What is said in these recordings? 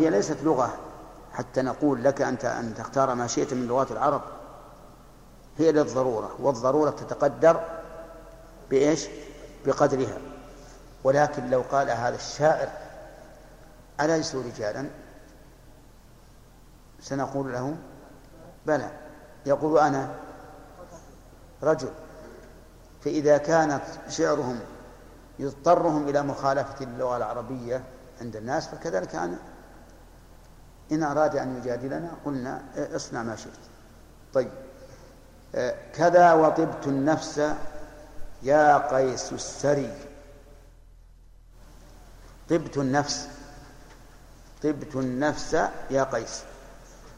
هي ليست لغة حتى نقول لك أنت أن تختار ما شئت من لغات العرب. هي للضرورة والضرورة تتقدر بإيش؟ بقدرها. ولكن لو قال هذا الشاعر أليسوا رجالا؟ سنقول له بلى. يقول أنا رجل. فإذا كانت شعرهم يضطرهم إلى مخالفة اللغة العربية عند الناس فكذلك أنا. إن أراد أن يجادلنا قلنا اصنع ما شئت. طيب. آه، كذا وطبت النفس يا قيس السري. طبت النفس طبت النفس يا قيس.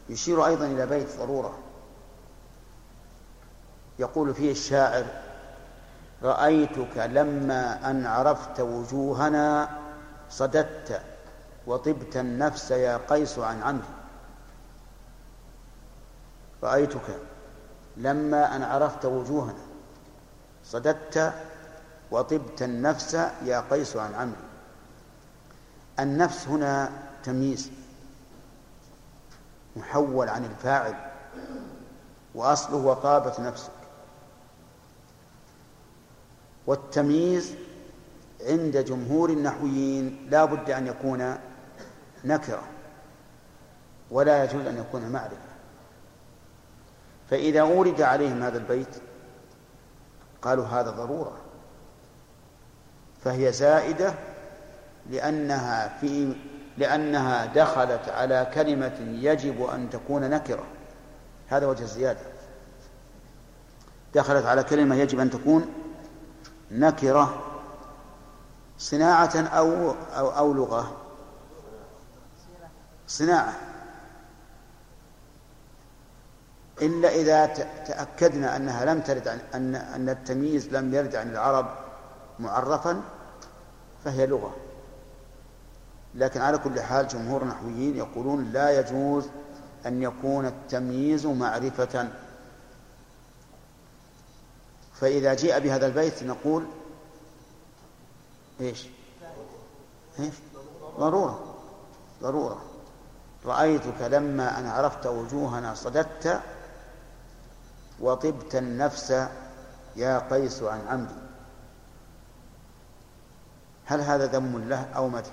يشير أيضا إلى بيت ضرورة يقول فيه الشاعر رأيتك لما أن عرفت وجوهنا صددت وطبت النفس يا قيس عن عمري رأيتك لما أن عرفت وجوهنا. صددت وطبت النفس يا قيس عن عمري النفس هنا تمييز محول عن الفاعل وأصله وطابت نفسك. والتمييز عند جمهور النحويين لا بد أن يكون نكرة ولا يجوز أن يكون معرفة. فإذا أورد عليهم هذا البيت قالوا هذا ضرورة فهي زائدة لأنها في لأنها دخلت على كلمة يجب أن تكون نكرة. هذا وجه الزيادة. دخلت على كلمة يجب أن تكون نكرة صناعة أو أو, أو لغة. صناعة. إلا إذا تأكدنا أنها لم ترد عن أن أن التمييز لم يرد عن العرب معرفا فهي لغة. لكن على كل حال جمهور النحويين يقولون لا يجوز أن يكون التمييز معرفة. فإذا جيء بهذا البيت نقول إيش؟ إيش؟ ضرورة. ضرورة. رأيتك لما أن عرفت وجوهنا صددت وطبت النفس يا قيس عن عمدي. هل هذا ذم له أو مدح؟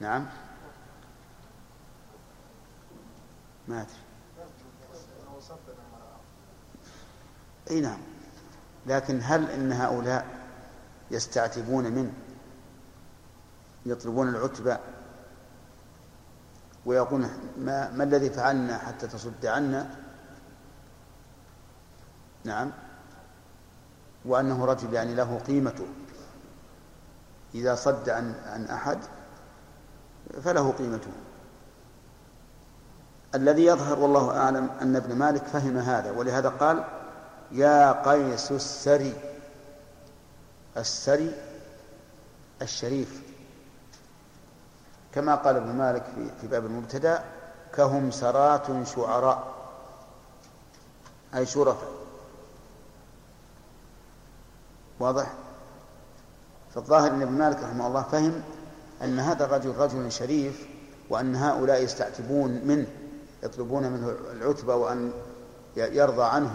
نعم. ما أدري. إي نعم. لكن هل إن هؤلاء يستعتبون منه؟ يطلبون العتبة ويقولون ما, ما الذي فعلنا حتى تصد عنا؟ نعم. وأنه رجل يعني له قيمته. إذا صد عن عن أحد فله قيمته. الذي يظهر والله أعلم أن ابن مالك فهم هذا ولهذا قال يا قيس السري السري الشريف. كما قال ابن مالك في, باب المبتدا كهم سرات شعراء. أي شرفاء واضح؟ فالظاهر أن ابن مالك رحمه الله فهم أن هذا الرجل رجل شريف وأن هؤلاء يستعتبون منه يطلبون منه العتبة وأن يرضى عنه.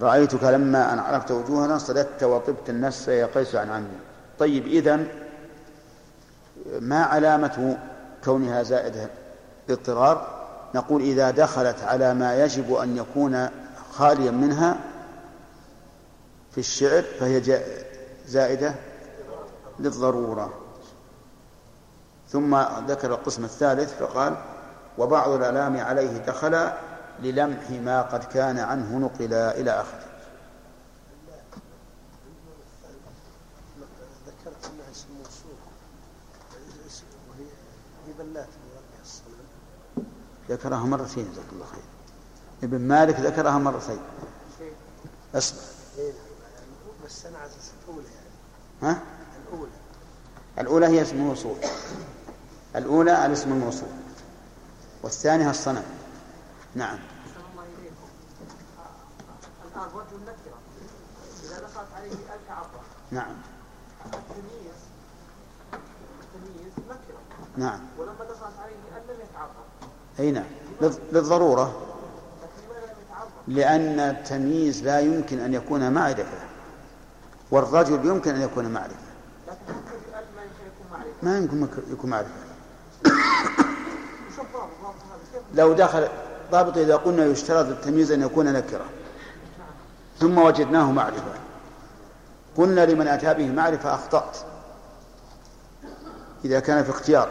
رأيتك لما أن عرفت وجوهنا صددت وطبت النفس يا قيس عن عمي. طيب إذن ما علامة كونها زائدة اضطرار؟ نقول إذا دخلت على ما يجب أن يكون خاليا منها في الشعر فهي زائدة للضرورة. ثم ذكر القسم الثالث فقال وبعض الألام عليه دخل للمح ما قد كان عنه نقل إلى آخره ذكرت انها اسم موصول وهي هي بلات الصنم ذكرها مرتين جزاك الله خير. ابن مالك ذكرها مرتين. اصبر بس أنا على الاولى يعني ها؟ الأولى الأولى هي اسم الموصول الأولى الاسم الموصول. والثانية الصنم. نعم. الآن رجل نكرة إذا دخلت عليه ألف عبرة نعم. التمييز التمييز نكرة نعم ولما دخلت عليه أن لم يتعرف أي نعم. للض- للضرورة؟ لأن التمييز لا يمكن أن يكون معرفة. والرجل يمكن أن يكون معرفة. ما يمكن يكون معرفة. لو دخل ضابط إذا قلنا يشترط التمييز أن يكون نكرة ثم وجدناه معرفة. قلنا لمن أتى به معرفة أخطأت. إذا كان في اختيار.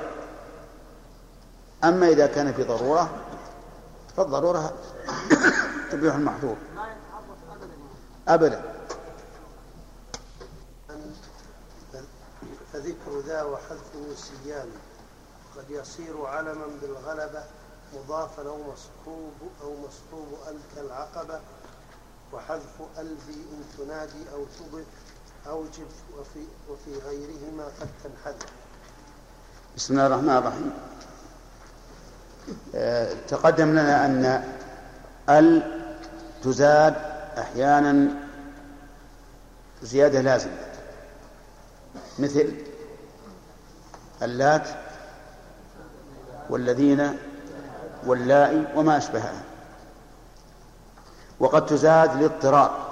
أما إذا كان في ضرورة فالضرورة تبيح المحظور. أبدا. فذكر ذا وحذفه سيان. قد يصير علما بالغلبة مضافا أو مصحوب أو مصحوب ال كالعقبة وحذف ألفي إن تنادي أو تضف أوجب وفي, وفي غيرهما قد تنحذف. بسم الله الرحمن الرحيم. تقدم لنا أن ال تزاد أحيانا زيادة لازمة. مثل اللات والذين واللائي وما أشبهها. وقد تزاد للاضطرار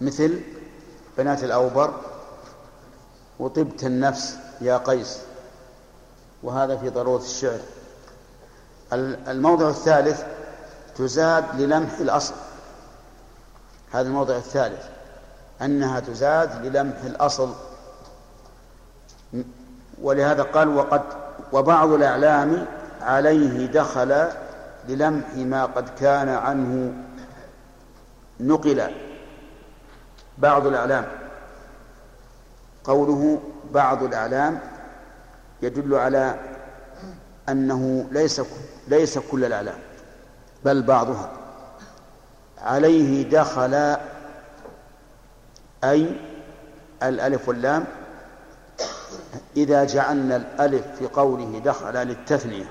مثل بنات الأوبر وطبت النفس يا قيس. وهذا في ضرورة الشعر. ال- الموضع الثالث تزاد للمح الأصل. هذا الموضع الثالث. أنها تزاد للمح الأصل. ولهذا قال وقد وبعض الأعلام عليه دخل للمح ما قد كان عنه. نقل بعض الأعلام. قوله بعض الأعلام يدل على أنه ليس ليس كل الأعلام بل بعضها. عليه دخل أي الألف واللام. إذا جعلنا الألف في قوله دخل للتثنية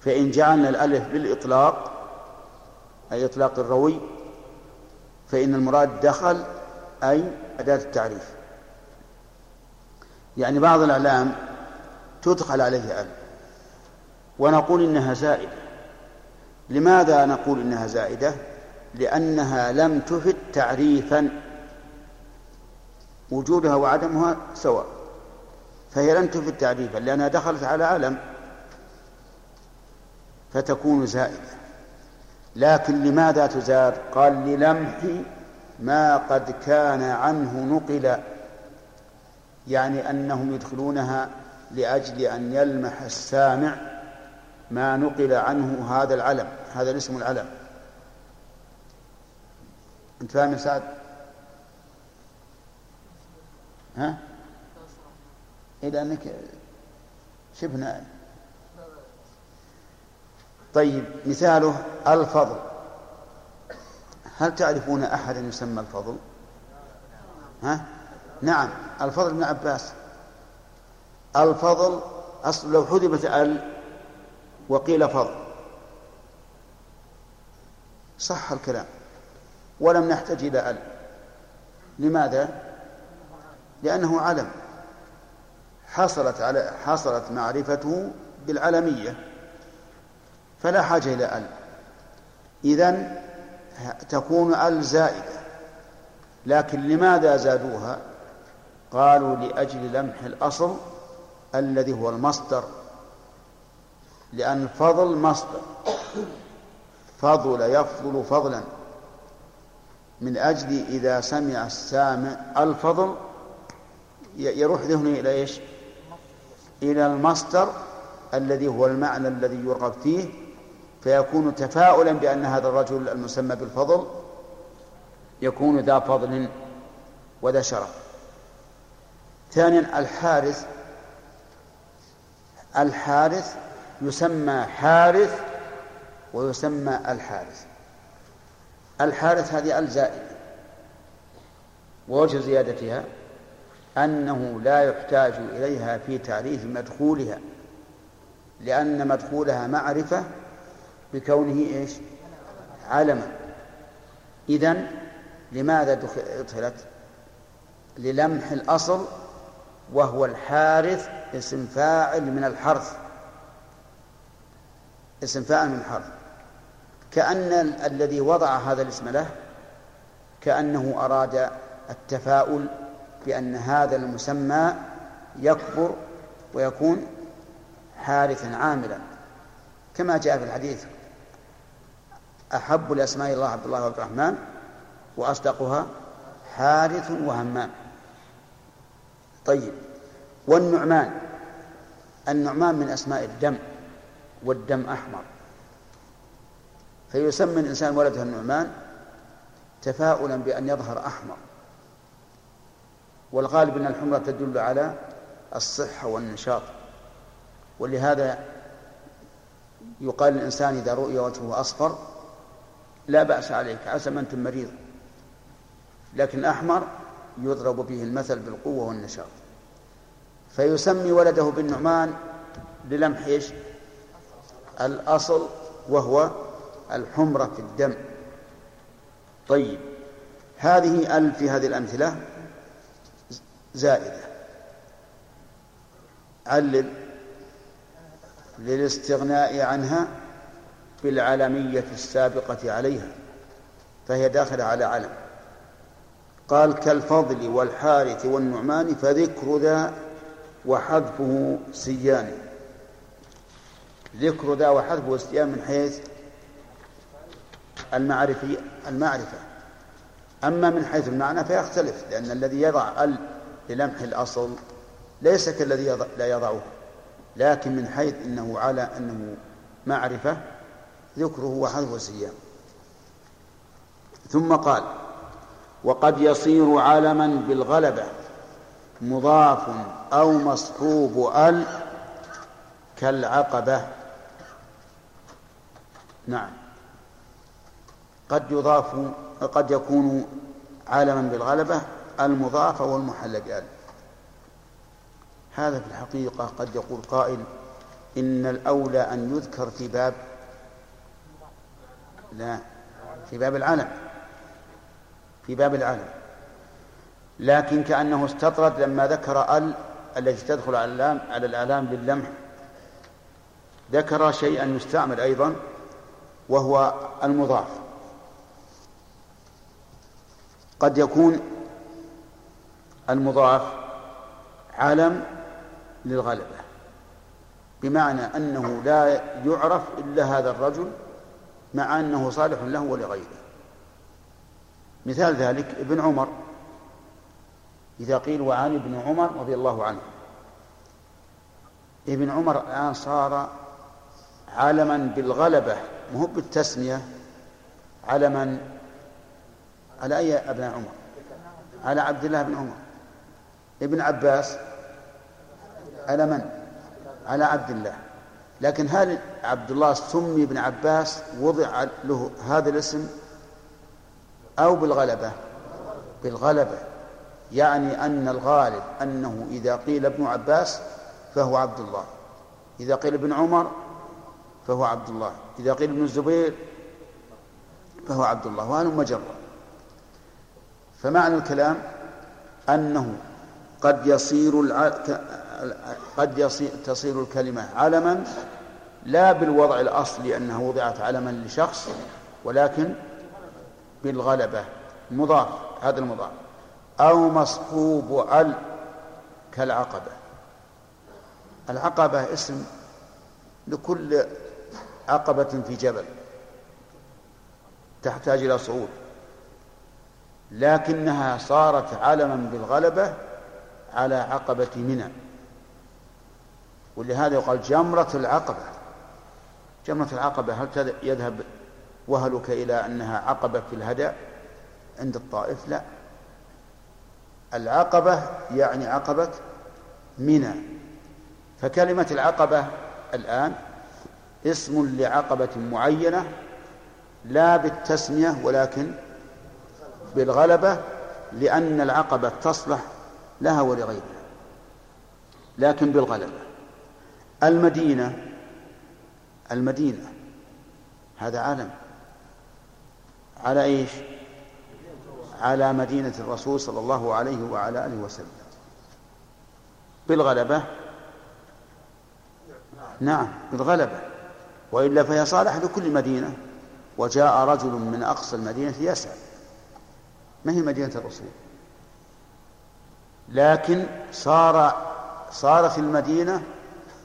فإن جعلنا الألف للإطلاق أي إطلاق الروي فإن المراد دخل أي أداة التعريف. يعني بعض الأعلام تدخل عليه أل ونقول إنها زائدة. لماذا نقول إنها زائدة؟ لأنها لم تفد تعريفا. وجودها وعدمها سواء فهي لم تفد تعريفا لأنها دخلت على علم فتكون زائدة. لكن لماذا تزاد؟ قال للمح ما قد كان عنه نقل يعني أنهم يدخلونها لأجل أن يلمح السامع ما نقل عنه هذا العلم هذا الاسم العلم أنت فاهم يا سعد؟ ها؟ إلى أنك شبه نائم طيب مثاله الفضل هل تعرفون أحدا يسمى الفضل؟ ها؟ نعم الفضل بن عباس. الفضل أصل لو حذفت ال وقيل فضل. صح الكلام. ولم نحتج إلى ال. لماذا؟ لأنه علم. حصلت على حصلت معرفته بالعلمية. فلا حاجة إلى ال. إذن تكون ال زائدة. لكن لماذا زادوها؟ قالوا لأجل لمح الأصل الذي هو المصدر لأن الفضل مصدر. فضل يفضل فضلا. من أجل إذا سمع السامع الفضل يروح ذهنه إلى إيش؟ إلى المصدر الذي هو المعنى الذي يرغب فيه فيكون تفاؤلا بأن هذا الرجل المسمى بالفضل يكون ذا فضل وذا شرف. ثانيا الحارث. الحارث يسمى حارث ويسمى الحارث. الحارث هذه الزائدة. ووجه زيادتها أنه لا يحتاج إليها في تعريف مدخولها لأن مدخولها معرفة بكونه إيش؟ علما. إذن لماذا أدخلت للمح الأصل وهو الحارث اسم فاعل من الحرث. اسم فاعل من الحرث. كأن الذي وضع هذا الاسم له كأنه أراد التفاؤل بأن هذا المسمى يكبر ويكون حارثا عاملا. كما جاء في الحديث أحب الأسماء الله عبد الله وعبد الرحمن وأصدقها حارث وهمام. طيب. والنعمان النعمان من أسماء الدم والدم أحمر. فيسمي الإنسان ولده النعمان تفاؤلا بأن يظهر أحمر. والغالب أن الحمرة تدل على الصحة والنشاط. ولهذا يقال للإنسان إذا رؤي وجهه أصفر لا بأس عليك عسى ما أنت مريض. لكن أحمر يضرب به المثل بالقوة والنشاط. فيسمي ولده بالنعمان للمح إيش؟ الأصل وهو الحمرة في الدم. طيب هذه ال في هذه الأمثلة زائدة. علل للاستغناء عنها بالعلمية السابقة عليها فهي داخلة على علم. قال كالفضل والحارث والنعمان فذكر ذا وحذفه سيان ذكر ذا وحذفه سيان من حيث المعرفي المعرفة. أما من حيث المعنى فيختلف لأن الذي يضع ال للمح الأصل ليس كالذي يضع لا يضعه. لكن من حيث إنه على أنه معرفة ذكره وحذف سيام ثم قال وقد يصير علما بالغلبة مضاف أو مصحوب ال كالعقبة. نعم. قد يضاف قد يكون عالما بالغلبة المضاف والمحل بأل هذا في الحقيقة قد يقول قائل إن الأولى أن يذكر في باب لا في باب العلم. في باب العلم لكن كأنه استطرد لما ذكر ال التي تدخل على الإعلام على الإعلام للمح ذكر شيئا يستعمل أيضا وهو المضاف. قد يكون المضاف علم للغلبة بمعنى أنه لا يعرف إلا هذا الرجل مع أنه صالح له ولغيره. مثال ذلك ابن عمر. إذا قيل وعن ابن عمر رضي الله عنه. ابن عمر الآن صار علما بالغلبة مو بالتسمية علما على أي أبناء عمر؟ على عبد الله بن عمر. ابن عباس على من؟ على عبد الله. لكن هل عبد الله سمي ابن عباس وضع له هذا الاسم؟ أو بالغلبة. بالغلبة. يعني أن الغالب أنه إذا قيل ابن عباس فهو عبد الله. إذا قيل ابن عمر فهو عبد الله. إذا قيل ابن الزبير فهو عبد الله. وهذا مجرد. فمعنى الكلام أنه قد يصير الع... قد يصير تصير الكلمة علما لا بالوضع الأصلي أنها وضعت علما لشخص ولكن بالغلبة. مضاف هذا المضاف. أو مصحوب ال كالعقبة. العقبة اسم لكل عقبة في جبل. تحتاج إلى صعود. لكنها صارت علما بالغلبة على عقبة منى. ولهذا يقال جمرة العقبة. جمرة العقبة هل يذهب وهلك إلى أنها عقبة في الهدى عند الطائف؟ لا. العقبة يعني عقبة منى. فكلمة العقبة الآن اسم لعقبة معينة لا بالتسمية ولكن بالغلبة لأن العقبة تصلح لها ولغيرها لكن بالغلبة. المدينة المدينة هذا علم على إيش؟ على مدينة الرسول صلى الله عليه وعلى آله وسلم. بالغلبة؟ نعم بالغلبة. وإلا فهي صالحة لكل مدينة. وجاء رجل من أقصى المدينة يسأل. ما هي مدينة الرسول؟ لكن صار صارت المدينة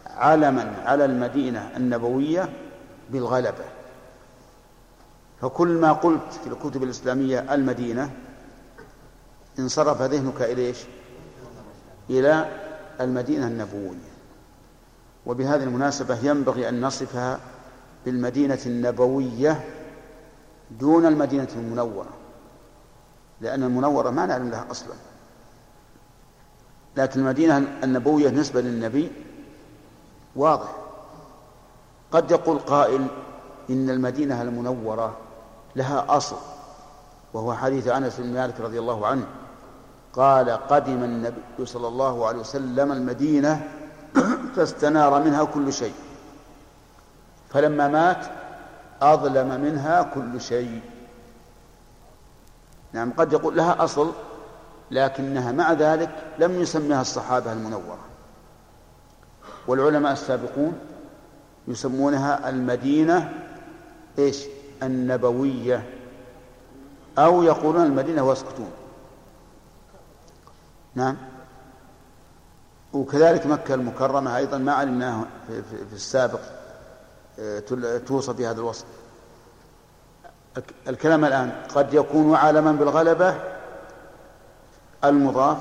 علما على المدينة النبوية بالغلبة. فكل ما قلت في الكتب الإسلامية المدينة انصرف ذهنك إلى إيش؟ إلى المدينة النبوية. وبهذه المناسبة ينبغي أن نصفها بالمدينة النبوية دون المدينة المنورة لأن المنورة ما نعلم لها أصلا. لكن المدينة النبوية نسبة للنبي واضح. قد يقول قائل إن المدينة المنورة لها أصل وهو حديث أنس بن مالك رضي الله عنه. قال قدم النبي صلى الله عليه وسلم المدينة فاستنار منها كل شيء. فلما مات أظلم منها كل شيء. نعم قد يقول لها أصل لكنها مع ذلك لم يسميها الصحابة المنورة. والعلماء السابقون يسمونها المدينة إيش؟ النبوية أو يقولون المدينة ويسكتون نعم. وكذلك مكة المكرمة أيضا ما علمناه في, السابق آه، توصف بهذا الوصف. الكلام الآن قد يكون علما بالغلبة المضاف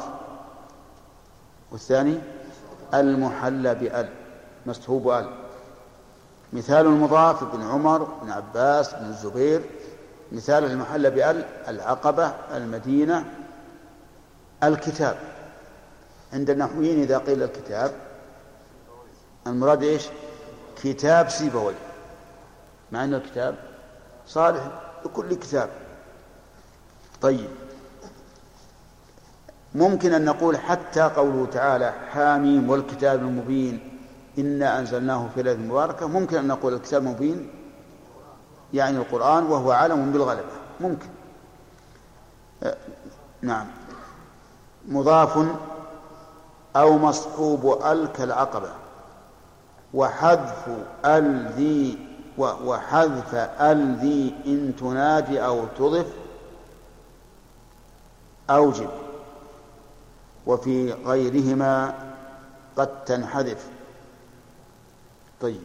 والثاني المحلى بأل مصحوب أل. مثال المضاف ابن عمر بن عباس بن الزبير. مثال المحلى بأل العقبة المدينة الكتاب. عند النحويين إذا قيل الكتاب المراد إيش؟ كتاب سيبوي. مع أن الكتاب صالح لكل كتاب. طيب. ممكن أن نقول حتى قوله تعالى حاميم والكتاب المبين إنا أنزلناه في ليلة مباركة. ممكن أن نقول الكتاب المبين يعني القرآن وهو علم بالغلبة. ممكن. أه نعم. مضاف أو مصحوب ال كالعقبة وحذف ال ذي وحذف ال ذي إن تنادي أو تضف أوجب وفي غيرهما قد تنحذف. طيب.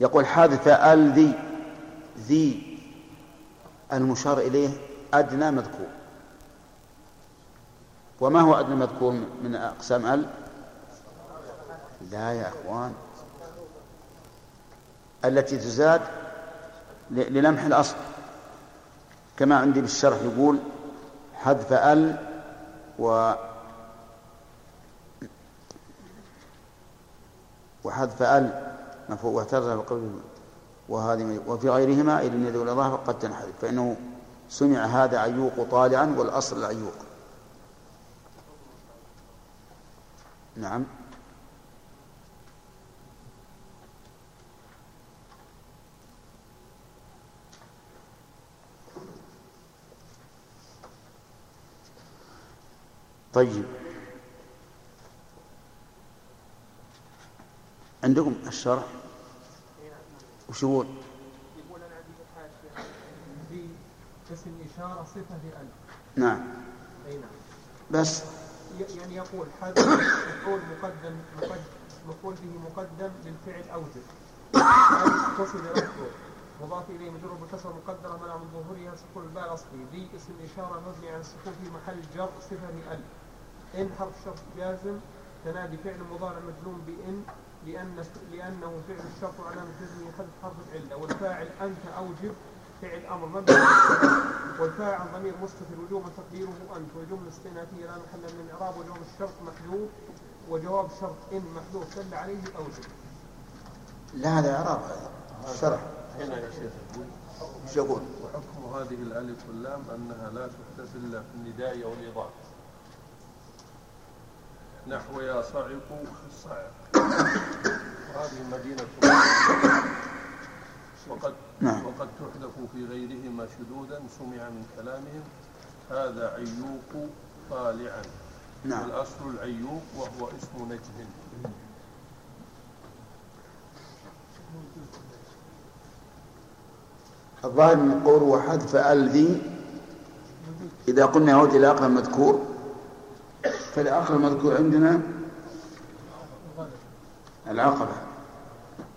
يقول حذف ال ذي ذي المشار إليه أدنى مذكور. وما هو أدنى مذكور من أقسام ال؟ لا يا أخوان. التي تزاد للمح الأصل. كما عندي بالشرح يقول حذف ال و وحذف ال مفهوم واعترض بقول وهذه وفي غيرهما إلى يدعو الإضافة قد تنحذف فإنه سمع هذا عيوق طالعا والأصل العيوق نعم. طيب. عندكم الشرح؟ وش يقول؟ يقول أنا عندي حاشيه في اسم إشارة صفة لألف نعم. أي نعم. بس. يعني يقول حذف مفعول مقدم مفعول به مقدم للفعل أوجب. أو تصل رفعه مضاف إليه مجرور بالكسر مقدرة منع من ظهورها سكون الباء الأصلي. ذي اسم إشارة مبني على السكون في محل جر صفة لألف إن حرف شرط جازم تنادي فعل مضارع مجزوم بإن لأن لأنه فعل الشرط وعلامة جزمه حذف حرف العلة والفاعل أنت أوجب فعل أمر مبني والفاعل ضمير مستتر وجوبا تقديره أنت والجملة الاستئنافية لا محل من الإعراب وجواب الشرط محذوف وجواب شرط إن محذوف دل عليه أوجب لا هذا إعراب هذا شرح. هنا يا شيخ. إيش يقول؟ وحكم هذه الألف واللام أنها لا تحدث إلا في النداء أو الإضافة نحو يا صعق الصعق وهذه مدينة وقد نعم. وقد تحذف في غيرهما شذوذا سمع من كلامهم. هذا عيوق طالعا. نعم. الأصل العيوب وهو اسم نجم. الظاهر من قول وحذف ال ذي إذا قلنا يعود إلى أقرب مذكور. فالأقرب مذكور عندنا العقبة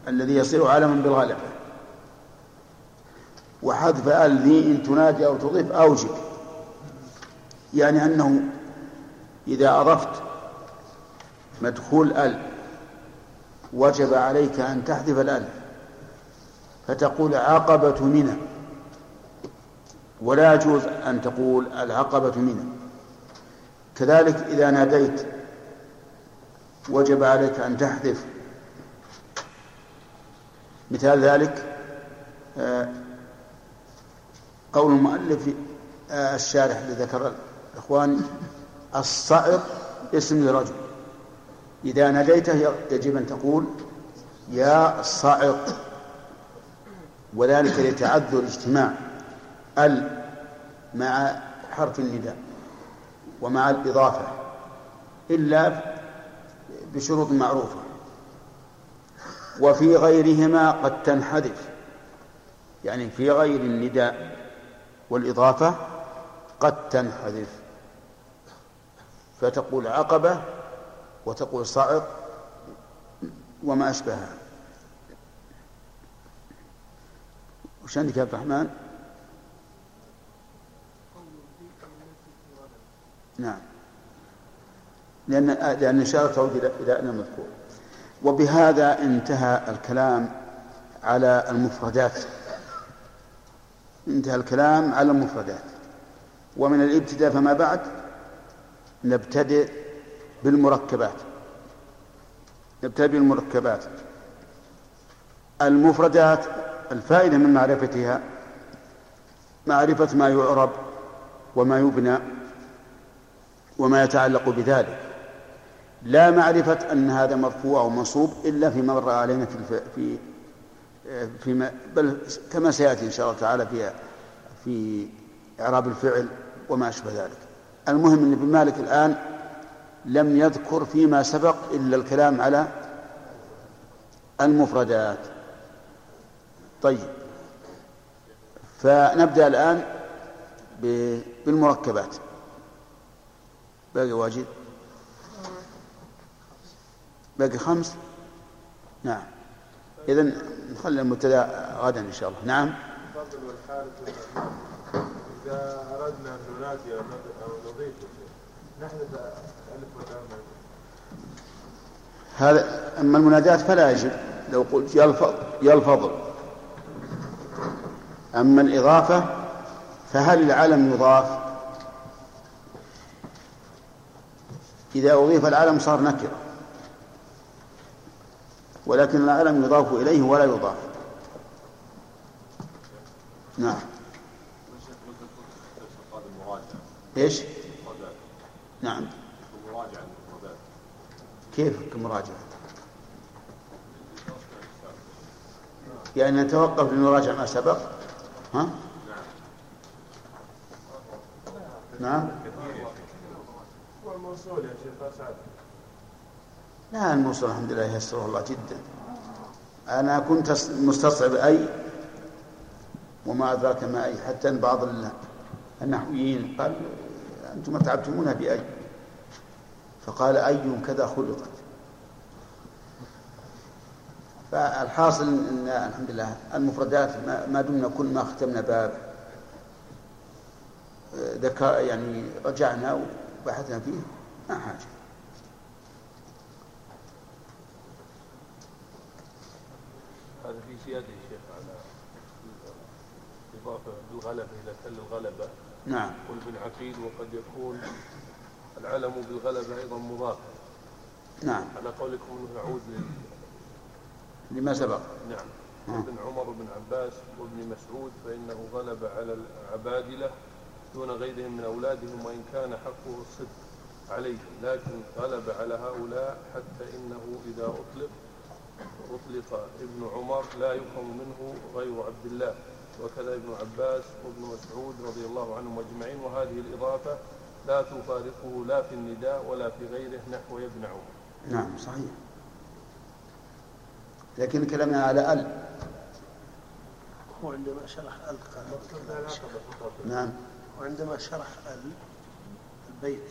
الذي يصير علما بالغلبة وحذف آل ذي إن تنادي أو تضيف أوجب. يعني أنه إذا أضفت مدخول آل وجب عليك أن تحذف الألف فتقول عقبة منى. ولا يجوز أن تقول العقبة منى. كذلك إذا ناديت وجب عليك أن تحذف. مثال ذلك آه، قول المؤلف آه، الشارح الذي ذكر الإخوان الصعق اسم لرجل إذا ناديته يجب أن تقول يا صعق وذلك لتعذر اجتماع ال مع حرف النداء. ومع الإضافة إلا بشروط معروفة. وفي غيرهما قد تنحذف يعني في غير النداء والإضافة قد تنحذف. فتقول عقبة وتقول صعق وما أشبهها. وش عندك يا عبد الرحمن؟ نعم. لأن لأن الإشارة تعود إلى إلى المذكور وبهذا انتهى الكلام على المفردات. انتهى الكلام على المفردات. ومن الابتداء فما بعد نبتدئ بالمركبات. نبتدئ بالمركبات. المفردات الفائدة من معرفتها معرفة ما يعرب وما يبنى. وما يتعلق بذلك. لا معرفة أن هذا مرفوع أو منصوب إلا فيما مر علينا في في فيما بل كما سيأتي إن شاء الله تعالى في في إعراب الفعل وما أشبه ذلك. المهم أن ابن مالك الآن لم يذكر فيما سبق إلا الكلام على المفردات. طيب. فنبدأ الآن بالمركبات. باقي واجد؟ باقي خمس؟ نعم. إذا نخلي المبتدا غدا إن شاء الله. نعم. الفضل والحارث إذا أردنا أن ننادي أو نضيف نحذف ألف واللام هذا أما المنادات فلا يجب. لو قلت يا يا الفضل. أما الإضافة فهل العلم يضاف؟ إذا أضيف العلم صار نكرة ولكن العلم يضاف إليه ولا يضاف نعم إيش؟ نعم كيف كمراجعة؟ يعني نتوقف لنراجع ما سبق ها؟ نعم والموصول يا شيخ لا الموصول الحمد لله يسره الله جدا. أنا كنت مستصعب أي وما أدراك ما أي حتى أن بعض النحويين قال أنتم أتعبتمونا بأي؟ فقال أي كذا خلقت. فالحاصل إن الحمد لله المفردات ما دمنا كل ما ختمنا باب ذكر يعني رجعنا وبحثنا فيه. ما حاجة هذا في زياده يا شيخ على إضافة بالغلبه إلى تل الغلبه نعم. قل بن عقيل وقد يكون العلم بالغلبه أيضا مضاف. نعم. على قولكم أنه يعود لما سبق. نعم. آه. ابن عمر بن عباس وابن مسعود فإنه غلب على العبادلة دون غيرهم من أولادهم وإن كان حقه الصدق. عليهم لكن غلب على هؤلاء حتى إنه إذا أطلق أطلق ابن عمر لا يفهم منه غير عبد الله وكذا ابن عباس وابن مسعود رضي الله عنهم أجمعين وهذه الإضافة لا تفارقه لا في النداء ولا في غيره نحو ابن عمر نعم صحيح لكن كلامنا على ال وعندما شرح ال قال نعم وعندما شرح ال البيت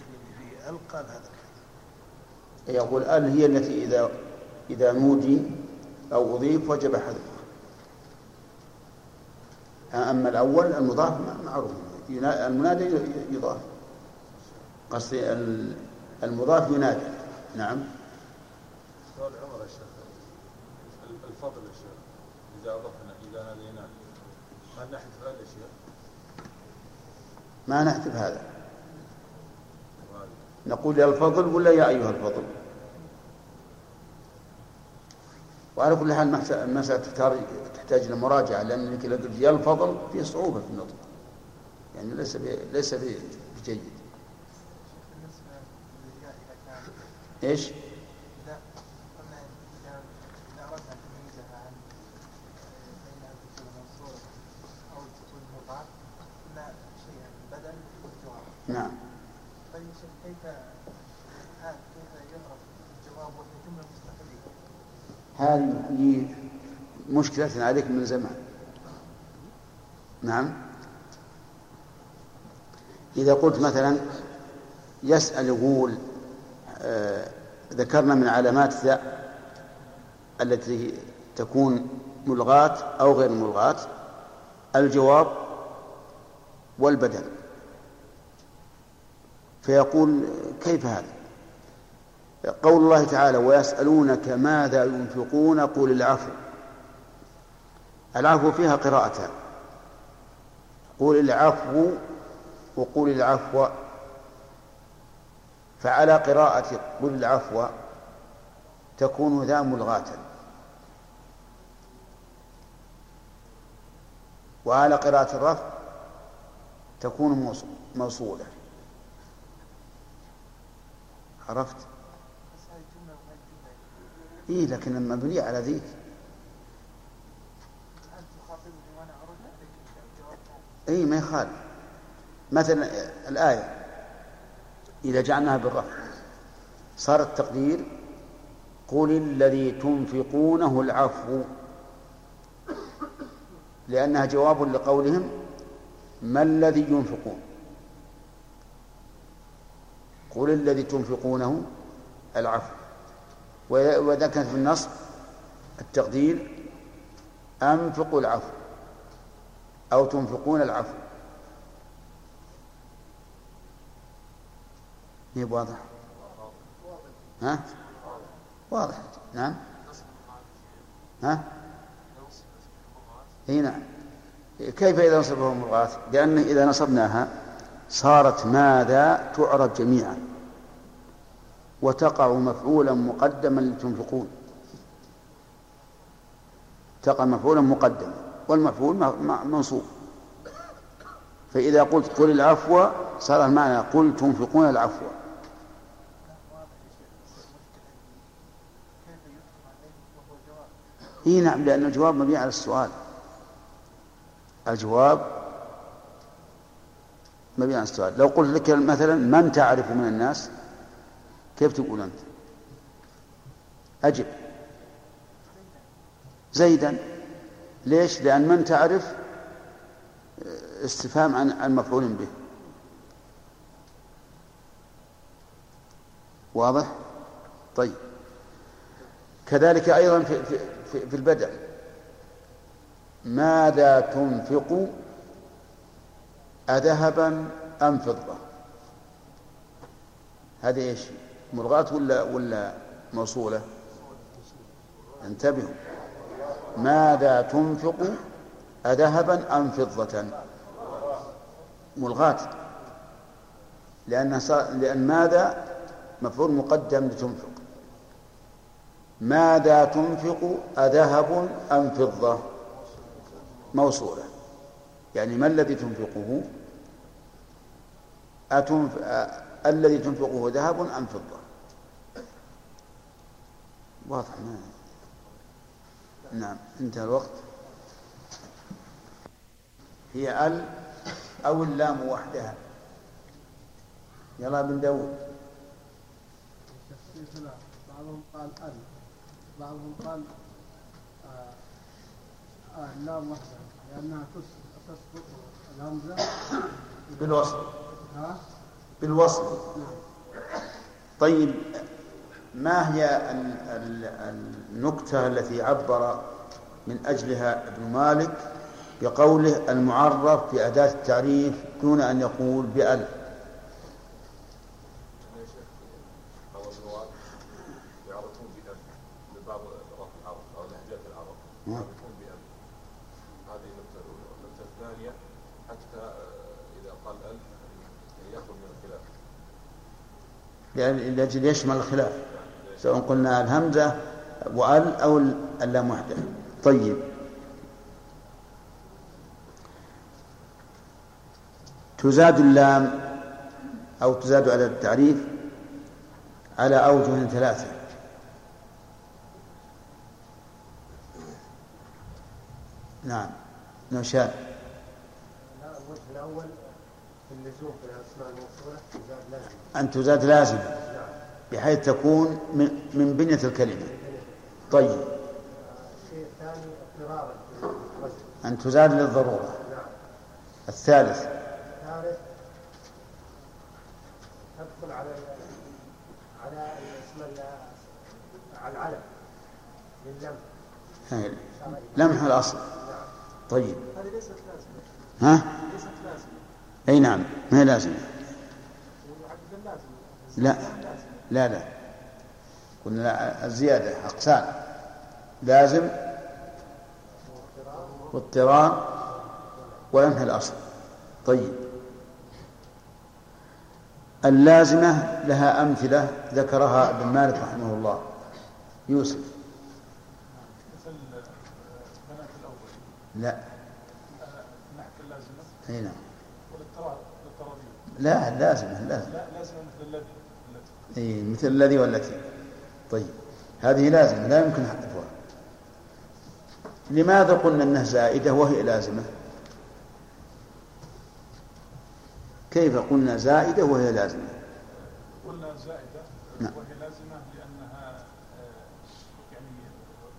ال قال هذا الكلام يقول أل هي التي إذا إذا نودي أو أضيف وجب حذفها. أما الأول المضاف معروف المنادى يضاف. قصدي ال- المضاف ينادى نعم. سؤال عمر يا شيخ. الفضل يا شيخ إذا أضفنا إذا ناديناه هل نحذف هذا الشيء؟ ما نحذف هذا. نقول يا الفضل ولا يا أيها الفضل؟ وعلى كل حال المسألة تحتاج إلى مراجعة لأن يا الفضل في صعوبة في النطق. يعني ليس ب- ليس ب- بجيد. إيش؟ إذا قلنا إذا إذا أردنا أن نميزها عن بين أن تكون منصورة أو تكون مضاف قلنا شيئا بدل والجواب نعم طيب يا شيخ كيف هذا كيف يعرف الجواب وهي جملة مستقلة هذه مشكلة عليك من زمان؟ نعم. إذا قلت مثلا يسأل يقول آه ذكرنا من علامات ذا التي تكون ملغاة أو غير ملغاة الجواب والبدل. فيقول كيف هذا؟ قول الله تعالى ويسألونك ماذا ينفقون؟ قل العفو. العفو فيها قراءتان. قل العفو وقل العفو. فعلى قراءة قل العفو تكون ذا ملغاة. وعلى قراءة الرفع تكون موص- موصولة. عرفت؟ بس هذه جملة وهذه جملة إيه لكن مبنية على ذيك اي ما يخالف. مثلا الآية إذا جعلناها بالرفع صار التقدير قل الذي تنفقونه العفو. لأنها جواب لقولهم ما الذي ينفقون؟ قل الذي تنفقونه العفو. وإذا كانت في النصب التقدير أنفقوا العفو أو تنفقون العفو. هي واضح؟ ها؟ واضح. نعم. ها؟ إي نعم. كيف إذا نصبه مرغاة لأن إذا نصبناها صارت ماذا؟ تعرب جميعا. وتقع مفعولا مقدما لتنفقون. تقع مفعولا مقدما والمفعول منصوب. فإذا قلت قل العفو صار المعنى قل تنفقون العفو. إي نعم لأن الجواب مبني على السؤال. الجواب مبني على السؤال. لو قلت لك مثلا من تعرف من الناس؟ كيف تقول أنت؟ أجب. زيدا. ليش؟ لأن من تعرف استفهام عن عن مفعول به. واضح؟ طيب. كذلك أيضا في, في, في, البدع. ماذا تنفق أذهبا أم فضة؟ هذه إيش؟ ملغاة ولا ولا موصولة؟ انتبهوا. ماذا تنفق أذهبا أم فضة؟ ملغاة. لأن لأن ماذا؟ مفعول مقدم لتنفق. ماذا تنفق أذهب أم فضة؟ موصولة. يعني ما الذي تنفقه؟ أتنف... الذي تنفقه ذهب أم فضة؟ واضح نعم انتهى الوقت. هي ال أو اللام وحدها. يلا بن داود بعضهم قال ال بعضهم قال آه آه اللام وحدها لأنها تس- تسقط الهمزة. بالوصل. ها؟ بالوصل. طيب ما هي ال- ال- النكتة التي عبر من أجلها ابن مالك بقوله المعرف بأداة التعريف دون أن يقول بأل لأجل يشمل الخلاف؟ سواء قلنا الهمزة وأل أو اللام وحده طيب. تزاد اللام أو تزاد على التعريف على أوجه ثلاثة. نعم. نوشان الوجه الأول في اللزوم في الأسماء الموصولة إزاد لازم. أن تزاد لازمة بحيث تكون من, بنية الكلمة. طيب. أن تزاد للضرورة. الثالث. الثالث تدخل على على اسم على العلم هاي. لمح الأصل. طيب. هذه ليست لازمة ها؟ ليست لازمة أي نعم. ما هي لازمة؟ لا. لا لا. قلنا الزيادة أقسام. لازم واضطرار ولمح الأصل. طيب. اللازمة لها أمثلة ذكرها ابن مالك رحمه الله. يوسف. لا. نعم. الاضطرارية لا لازمة لازم لا لازمة. مثل الذي التي أي مثل الذي والتي. طيب. هذه لازمة لا يمكن حذفها. لماذا قلنا أنها زائدة وهي لازمة؟ كيف قلنا زائدة وهي لازمة؟ قلنا زائدة نعم. وهي لازمة لأنها آه، يعني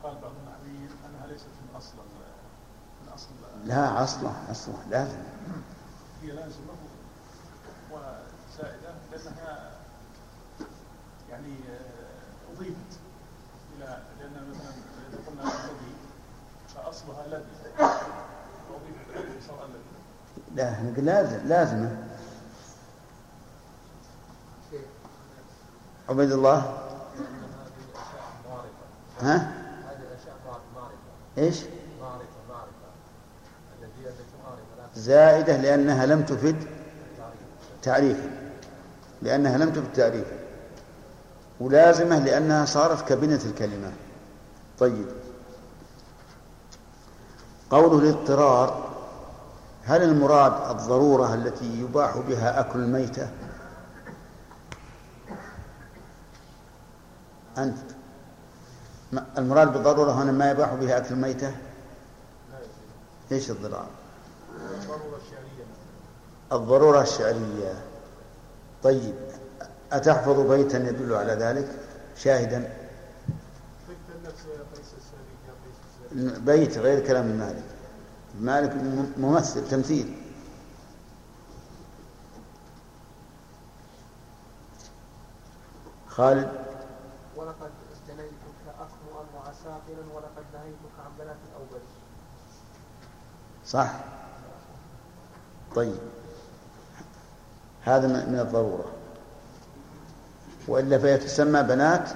قال بعض النحويين أنها ليست من أصل من أصل لا أصلا أصلا لازمة. هي لازمة وزائدة لأنها يعني آه، أضيفت إلى لأن مثلا إذا قلنا الذي فأصلها الذي وأضيفت الذي صار الذي لا نقول لازم لازمة عبيد الله. ها؟ إيش؟ زائدة لأنها لم تفد تعريفا. لأنها لم تفد تعريفا. ولازمة لأنها صارت كبنة الكلمة. طيب. قوله الاضطرار هل المراد الضرورة التي يباح بها أكل الميتة؟ أنت. المراد بالضرورة هنا ما يباح بها أكل الميتة؟ إيش الضرورة الضرورة الشعرية. طيب أتحفظ بيتا يدل على ذلك؟ شاهدا. بيت غير كلام مالك. مالك ممثل تمثيل. خالد؟ ولقد اجتنيتك أخمؤا وعساقلا ولقد نهيتك عن بنات الأول. صح. طيب. هذا من من الضرورة. وإلا فهي تسمى بنات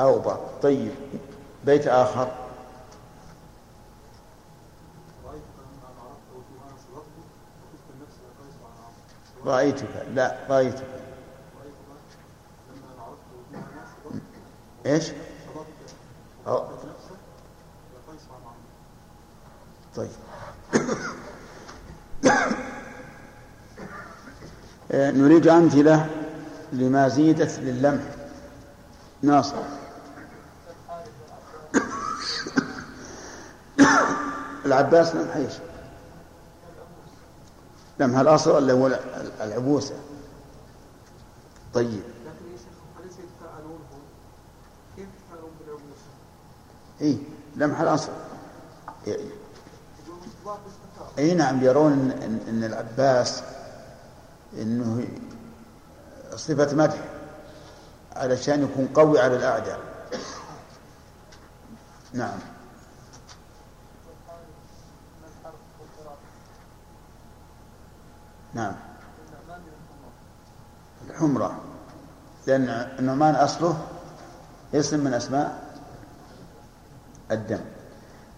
أوبر طيب. بيت آخر. رأيتك. لا رأيتك. إيش؟ طيب. آه، نريد أمثلة لما زيدت لللمح. ناصر. العباس لمح لمح الأصل اللي هو العبوسة. طيب. لكن يا شيخ أليس يتفاءلون؟ كيف يتفاءلون موسى؟ اي لمح باستثار اي نعم يرون إن, إن, العباس إنه صفة مدح علشان يكون قوي على الأعداء. نعم. نعم. الحمرة. لأن النعمان أصله اسم من أسماء الدم.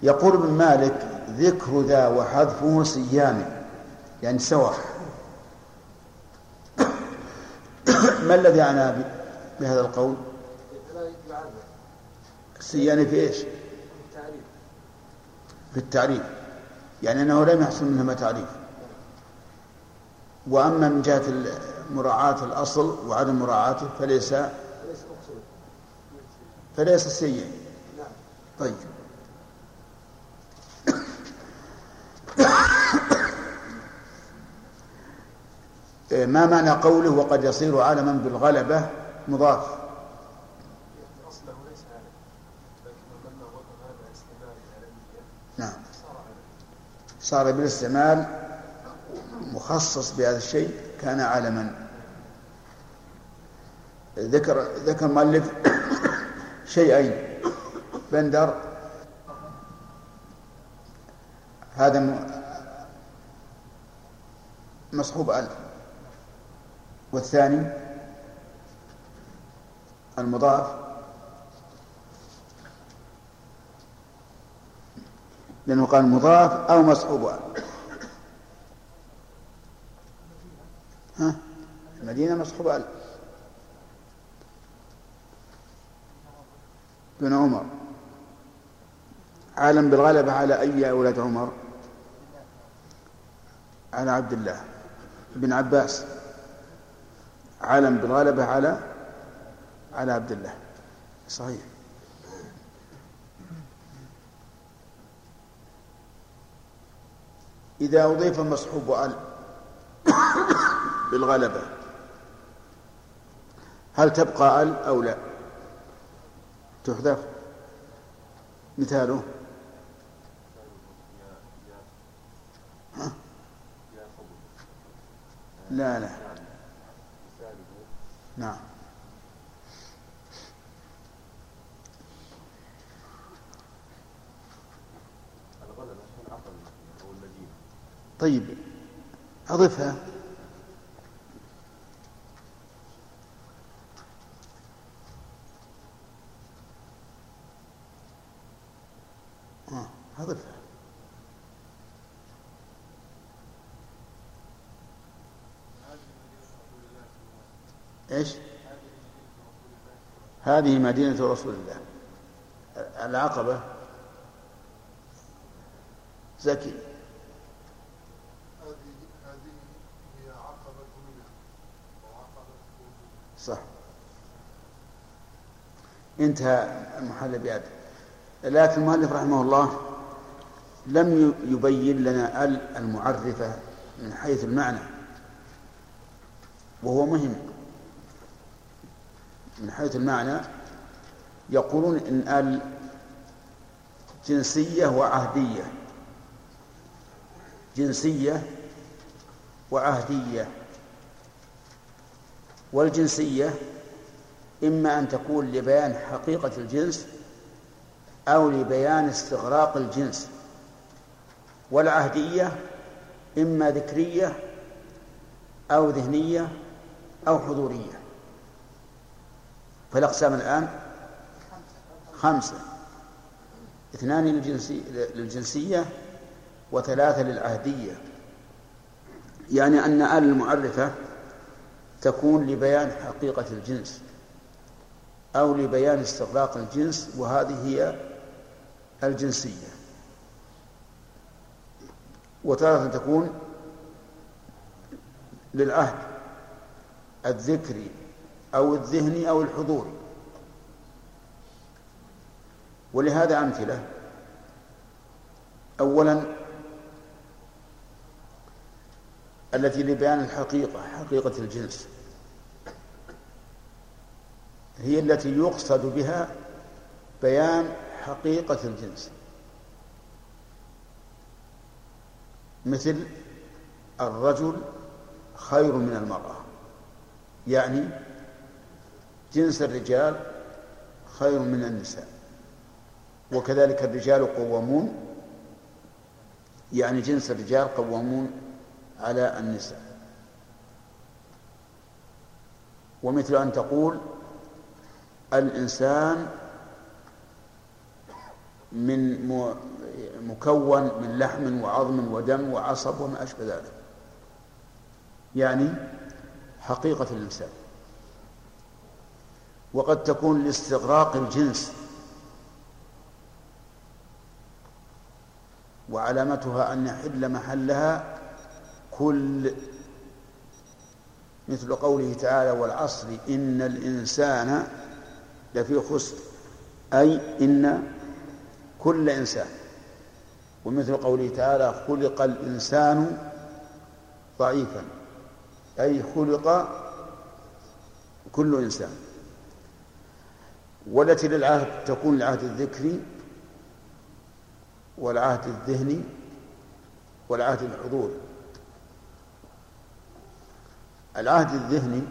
يقول ابن مالك ذكر ذا وحذفه صيام. يعني سواء ما الذي عنى ب- بهذا القول؟ السيان في إيش؟ في التعريف. يعني أنه لم يحصل منهما تعريف. وأما من جهه ال- مراعاة الأصل وعدم مراعاته فليس فليس سيئا. طيب. ما معنى قوله وقد يصير عالما بالغلبة؟ مضاف. نعم. صار بالاستعمال مخصص بهذا الشيء كان عالما ذكر ذكر المؤلف شيئين. بندر هذا مصحوب ألف والثاني المضاف لأنه قال مضاف أو مصحوب. ألف المدينة مصحوب ألف. بن عمر. عالم بالغلبة على أي أولاد عمر؟ على عبد الله بن عباس. عالم بالغلبة على على عبد الله. صحيح. إذا أضيف المصحوب ال بالغلبة هل تبقى ال أو لا؟ تحذف. مثاله؟ لا لا. نعم. أو طيب أضفها. أضفها إيش؟ هذه مدينة رسول الله. العقبة. زكي. صح. انتهى المحل بهذا لكن المؤلف رحمه الله لم يبين لنا ال المعرفة من حيث المعنى. وهو مهم. من حيث المعنى يقولون إن ال جنسية وعهدية. جنسية وعهدية. والجنسية إما أن تكون لبيان حقيقة الجنس أو لبيان استغراق الجنس. والعهدية إما ذكرية أو ذهنية أو حضورية. فالأقسام الآن؟ خمسة. اثنان للجنسي للجنسية وثلاثة للعهدية. يعني أن آل المعرفة تكون لبيان حقيقة الجنس أو لبيان استغراق الجنس وهذه هي الجنسية. وتارة تكون للعهد الذكري أو الذهني أو الحضوري ولهذا أمثلة. أولا التي لبيان الحقيقة حقيقة الجنس. هي التي يقصد بها بيان حقيقة الجنس. مثل الرجل خير من المرأة. يعني جنس الرجال خير من النساء. وكذلك الرجال قوامون يعني جنس الرجال قوامون على النساء. ومثل أن تقول الإنسان من مكون من لحم وعظم ودم وعصب وما أشبه ذلك. يعني حقيقة الإنسان. وقد تكون لاستغراق الجنس وعلامتها أن يحل محلها كل مثل قوله تعالى والعصر إن الإنسان لفي خسر. أي إن كل إنسان ومثل قوله تعالى خلق الإنسان ضعيفا أي خلق كل إنسان. والتي للعهد تكون العهد الذكري والعهد الذهني والعهد الحضوري العهد الذهني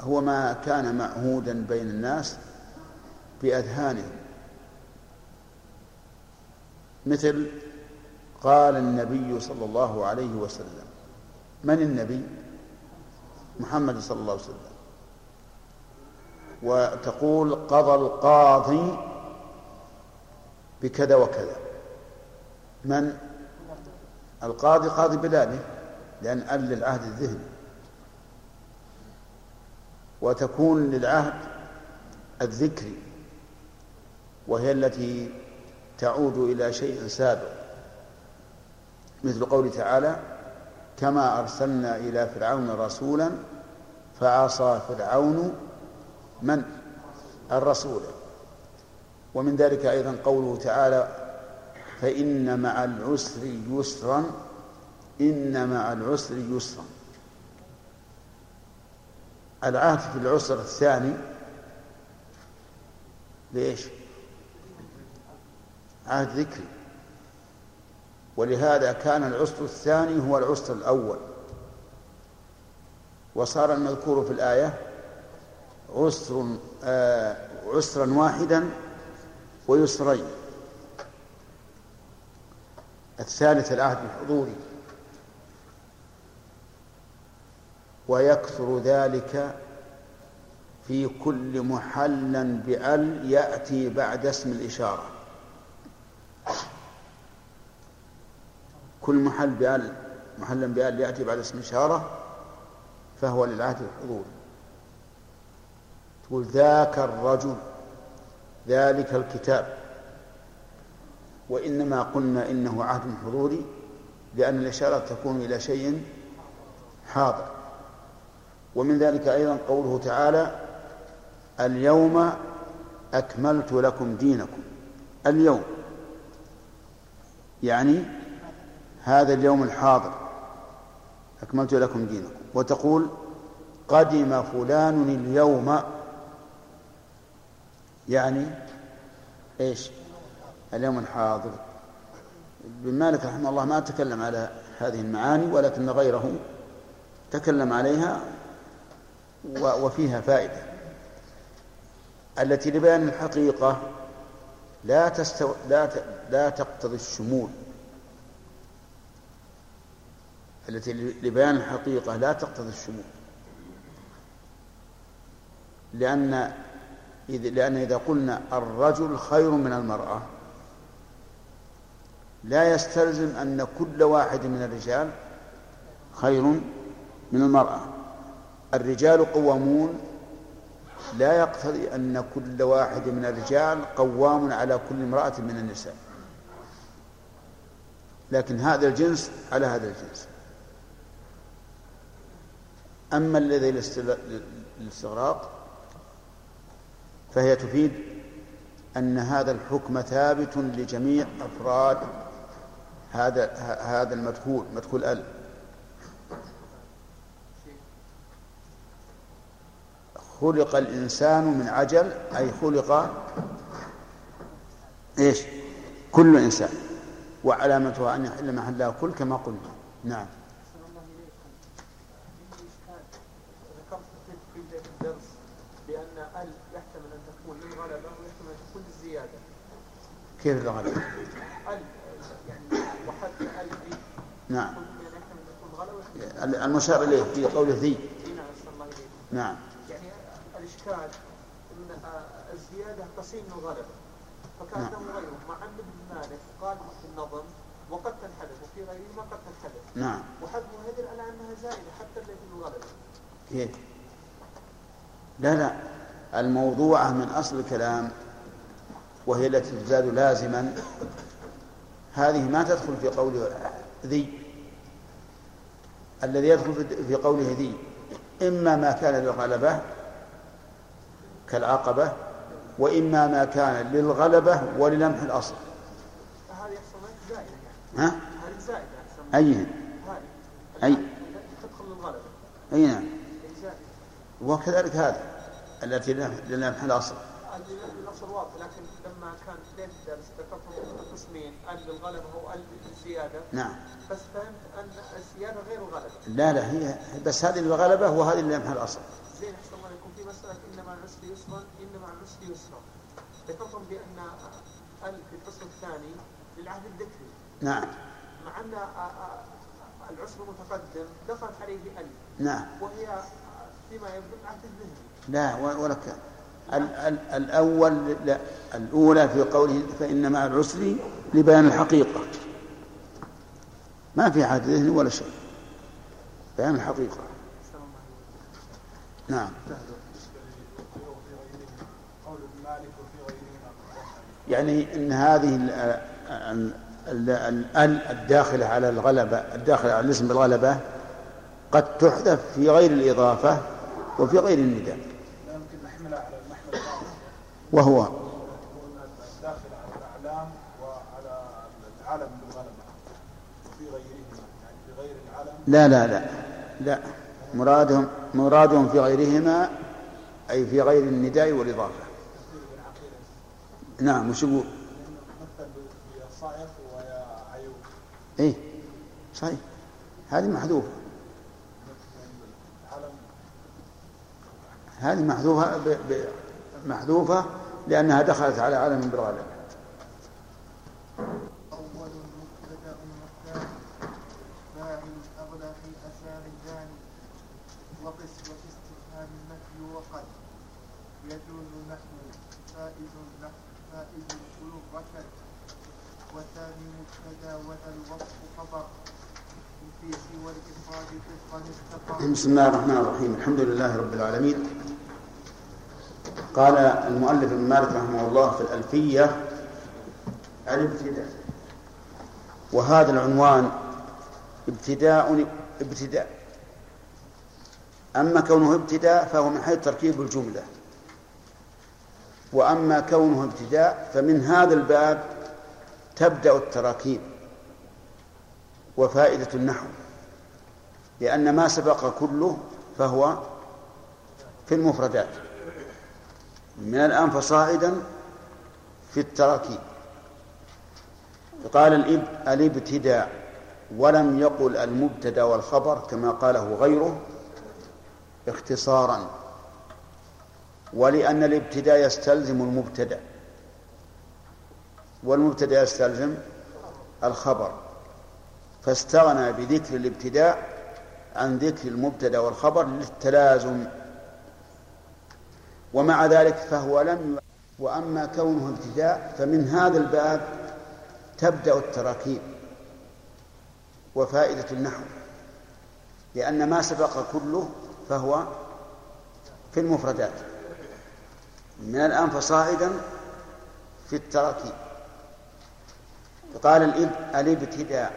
هو ما كان معهودا بين الناس بأذهانهم. مثل قال النبي صلى الله عليه وسلم. من النبي؟ محمد صلى الله عليه وسلم. وتقول قضى القاضي بكذا وكذا. من؟ القاضي قاضي بلاده لأن أل للعهد الذهني وتكون للعهد الذكري وهي التي تعود إلى شيء سابق مثل قوله تعالى كما أرسلنا إلى فرعون رسولا فعصى فرعون من؟ الرسول. ومن ذلك أيضا قوله تعالى فإن مع العسر يسرا إن مع العسر يسرا. العهد في العسر الثاني ليش؟ عهد ذكري ولهذا كان العسر الثاني هو العسر الأول. وصار المذكور في الآية عسر آه عسرا واحدا ويسرين. الثالث العهد الحضوري. ويكثر ذلك في كل محل بأل يأتي بعد اسم الإشارة. كل محل بأل محلا بأل يأتي بعد اسم إشارة فهو للعهد الحضوري تقول ذاك الرجل ذلك الكتاب. وإنما قلنا إنه عهد حضوري لأن الإشارة تكون إلى شيء حاضر. ومن ذلك أيضا قوله تعالى اليوم أكملت لكم دينكم. اليوم. يعني هذا اليوم الحاضر. أكملت لكم دينكم. وتقول قدم فلان اليوم يعني إيش؟ اليوم الحاضر. ابن مالك رحمه الله ما تكلم على هذه المعاني ولكن غيره تكلم عليها وفيها فائدة. التي لبيان الحقيقة لا تستو... لا ت... لا تقتضي الشمول. التي لبيان الحقيقة لا تقتضي الشمول. لأن إذ لأن إذا قلنا الرجل خير من المرأة لا يستلزم أن كل واحد من الرجال خير من المرأة. الرجال قوامون لا يقتضي أن كل واحد من الرجال قوام على كل امرأة من النساء. لكن هذا الجنس على هذا الجنس. أما الذي الاستغراق فهي تفيد أن هذا الحكم ثابت لجميع أفراد هذا هذا المدخول مدخول ال. خلق الإنسان من عجل أي خلق إيش؟ كل إنسان وعلامتها أن يحل محلها كل كما قلنا. نعم أحسن الله إليكم عندي إشكال ذكرت في بداية الدرس بأن ال يحتمل أن تكون للغلبة ويحتمل أن تكون للزيادة كيف الغلبة نعم. المشار إليه في قوله ذي. نعم. نعم. يعني الإشكال أن الزيادة من الغلبة فكأنه غيره مع أن ابن مالك قال في النظم وقد تنحدث وفي غيره ما قد تنحدث نعم وحذفها يدل على أنها زائدة حتى التي في الغلبة كيف؟ لا لا. الموضوعة من أصل الكلام وهي التي تزاد لازما. هذه ما تدخل في قول ذي. الذي يدخل في- قوله ذي. إما ما كان للغلبة كالعقبة وإما ما كان للغلبة وللمح الأصل. يعني. ها؟ أي. أي. تدخل للغلبة. أي نعم. زائدة. وكذلك هذا التي للمح الأصل. كان بداية الدرس ذكرت قسمين ال للغلبة وال للزيادة نعم. بس فهمت أن الزيادة غير الغلبة. لا لا هي بس هذه للغلبة وهذه للمح الأصل. زين أحسن الله يكون في مسألة إن مع العسر يسرا إن مع العسر يسرا. ذكرتم بأن ال في الفصل الثاني للعهد الذكري. نعم. مع أن العسر متقدم دخلت عليه ال. نعم. وهي فيما يبدو العهد الذهني لا ولا كان الأول لا الأولى في قوله فإن مع العسر لبيان الحقيقة. ما في عهد ذهني ولا شيء. بيان الحقيقة. نعم. يعني إن هذه ال الداخلة على الغلبة الداخلة على الاسم بالغلبة قد تحذف في غير الإضافة وفي غير النداء لا يمكن نحملها على المحمل الثاني وهو الداخل على الاعلام وعلى بالغلبه وفي غيرهما يعني لا لا لا لا مرادهم مرادهم في غيرهما أي في غير النداء والإضافة نعم وش يقول؟ إيه صحيح هذه محذوفة هذه محذوفة. محذوفة لأنها دخلت على علم بالغلبه أول مبتدأ والثاني فاعل أغلى في الجاني وقس النفي وقد يجوز نحو فائز نحو فائز ركد وثاني وذا الوصف خبر. في سوى الإفراد طبقا استقر بسم الله الرحمن الرحيم. الحمد لله رب العالمين. قال المؤلف ابن مالك رحمه الله في الألفية الابتداء وهذا العنوان ابتداء ابتداء. أما كونه ابتداء فهو من حيث تركيب الجملة. وأما كونه ابتداء فمن هذا الباب تبدأ التراكيب وفائدة النحو. لأن ما سبق كله فهو في المفردات. من الآن فصاعدا في التراكيب. قال الإب- الابتداء ولم يقل المبتدأ والخبر كما قاله غيره اختصارا ولأن الإبتداء يستلزم المبتدأ والمبتدأ يستلزم الخبر. فاستغنى بذكر الإبتداء عن ذكر المبتدأ والخبر للتلازم. ومع ذلك فهو لم ي... وأما كونه ابتداء فمن هذا الباب تبدأ التراكيب وفائدة النحو لأن ما سبق كله فهو في المفردات. من الآن فصاعدا في التراكيب. قال الابتداء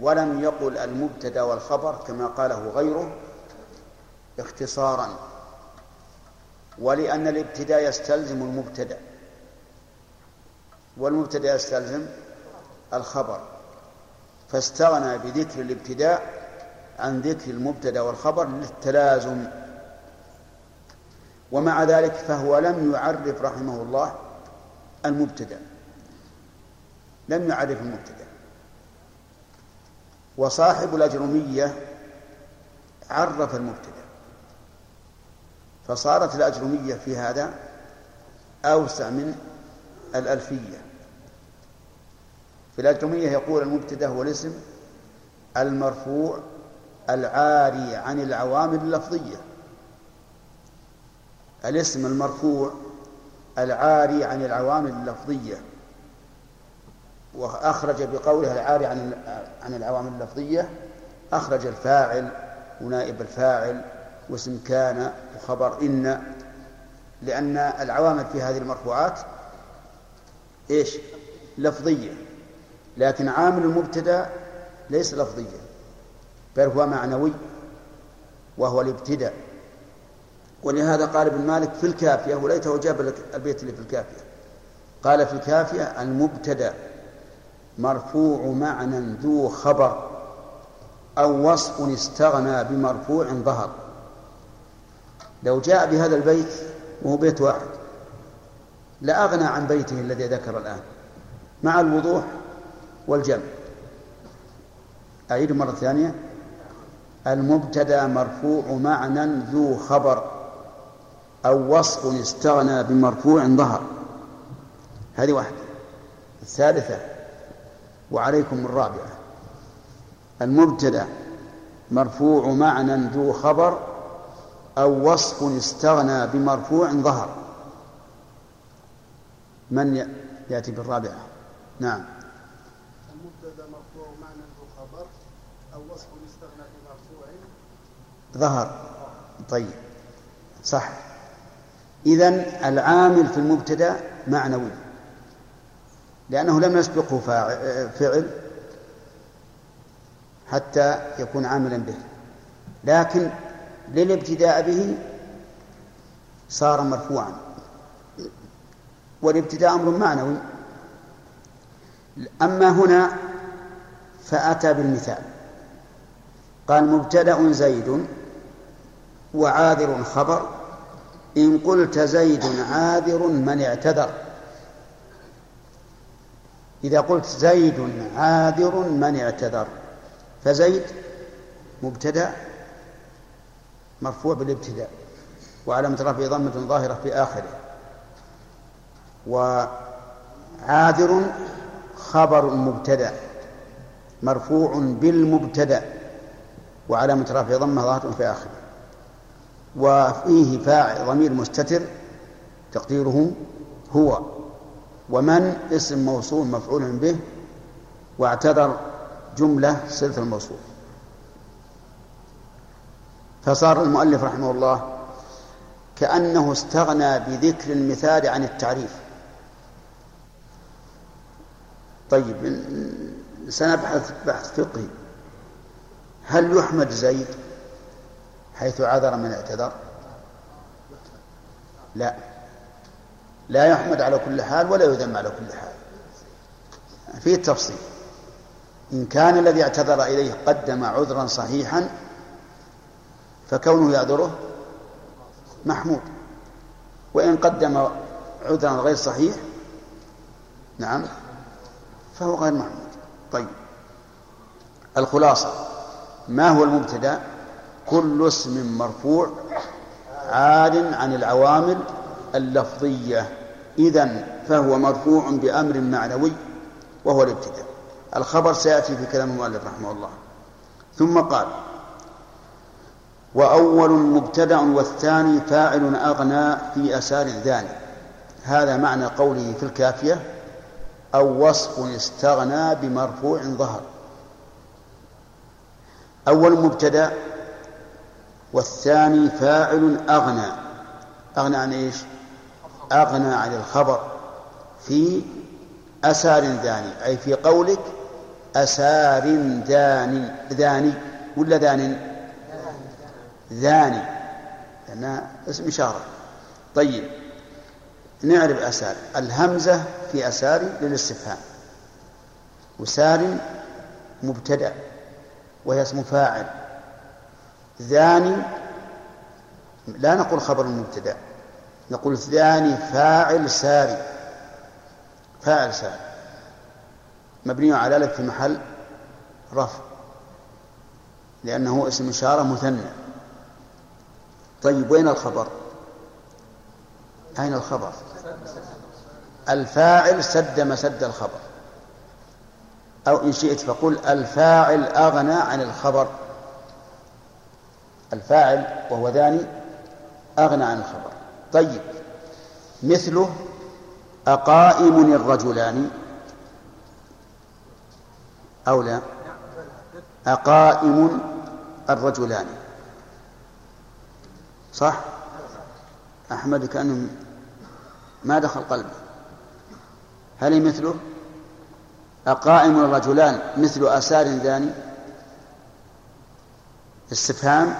ولم يقل المبتدأ والخبر كما قاله غيره اختصارا. ولأن الابتداء يستلزم المبتدأ. والمبتدأ يستلزم الخبر. فاستغنى بذكر الابتداء عن ذكر المبتدأ والخبر للتلازم. ومع ذلك فهو لم يعرف رحمه الله المبتدأ. لم يعرف المبتدأ. وصاحب الأجرمية عرف المبتدأ. فصارت الأجرمية في هذا أوسع من الألفية. في الأجرمية يقول المبتدأ هو الاسم المرفوع العاري عن العوامل اللفظية. الاسم المرفوع العاري عن العوامل اللفظية. وأخرج بقوله العاري عن عن العوامل اللفظية. أخرج الفاعل ونائب الفاعل واسم كان وخبر إن لأن العوامل في هذه المرفوعات إيش؟ لفظية. لكن عامل المبتدأ ليس لفظيا بل هو معنوي وهو الابتداء ولهذا قال ابن مالك في الكافية وليته جاب البيت اللي في الكافية. قال في الكافية المبتدأ مرفوع معنى ذو خبر أو وصف استغنى بمرفوع ظهر. لو جاء بهذا البيت وهو بيت واحد لأغنى عن بيته الذي ذكر الآن مع الوضوح والجمع. أعيد مرة ثانية. المبتدأ مرفوع معنى ذو خبر أو وصف استغنى بمرفوع ظهر. هذه واحدة. الثالثة وعليكم الرابعة. المبتدأ مرفوع معنى ذو خبر أو وصف استغنى بمرفوع ظهر. من يأتي بالرابعة؟ نعم. المبتدا مرفوع معنى خبر أو وصف يستغنى بمرفوع؟ ظهر. طيب. صح. إذن العامل في المبتدأ معنوي. لأنه لم يسبقه فاعل- فعل حتى يكون عاملا به. لكن للابتداء به صار مرفوعا. والابتداء أمر معنوي. أما هنا فأتى بالمثال. قال مبتدأ زيد وعاذر خبر. إن قلت زيد عاذر من اعتذر. إذا قلت زيد عاذر من اعتذر فزيد مبتدأ مرفوع بالابتداء وعلامة رفعه ضمة ظاهرة في آخره. وعاذر خبر مبتدأ مرفوع بالمبتدأ وعلامة رفعه ضمة ظاهرة في آخره. وفيه فاعل ضمير مستتر تقديره هو. ومن اسم موصول مفعول به واعتذر جملة صلة الموصول. فصار المؤلف رحمه الله كأنه استغنى بذكر المثال عن التعريف. طيب سنبحث بحث فقهي. هل يحمد زيد حيث عذر من اعتذر؟ لا. لا يحمد على كل حال ولا يذم على كل حال. فيه تفصيل إن كان الذي اعتذر إليه قدم عذرا صحيحا فكونه يعذره محمود. وإن قدم عذرا غير صحيح نعم فهو غير محمود. طيب. الخلاصة ما هو المبتدأ؟ كل اسم مرفوع عاد عن العوامل اللفظية. إذا فهو مرفوع بأمر معنوي وهو الابتداء الخبر سيأتي في كلام المؤلف رحمه الله. ثم قال وأول مبتدأ والثاني فاعل أغنى في أسار ذاني هذا معنى قوله في الكافية أو وصف استغنى بمرفوع ظهر. أول مبتدأ والثاني فاعل أغنى. أغنى عن إيش؟ أغنى عن الخبر في أسار ذاني أي في قولك أسار ذاني ذاني ولا ذان؟ ذاني لأنها اسم إشارة. طيب نعرف أسار الهمزة في أسار للاستفهام. وسار مبتدأ وهي اسم فاعل. ذاني لا نقول خبر المبتدأ نقول ثاني فاعل ساري. فاعل ساري. مبني على الف في محل رفع لأنه اسم إشارة مثنى. طيب وين الخبر؟ أين الخبر؟ الفاعل سد مسد الخبر. أو إن شئت فقل الفاعل أغنى عن الخبر. الفاعل وهو ذاني أغنى عن الخبر. طيب مثله أقائم الرجلان. أو لا؟ أقائم الرجلان. صح؟ أحمد كأنه ما دخل قلبه. هل مثله؟ أقائم الرجلان مثل آثار ذاني استفهام؟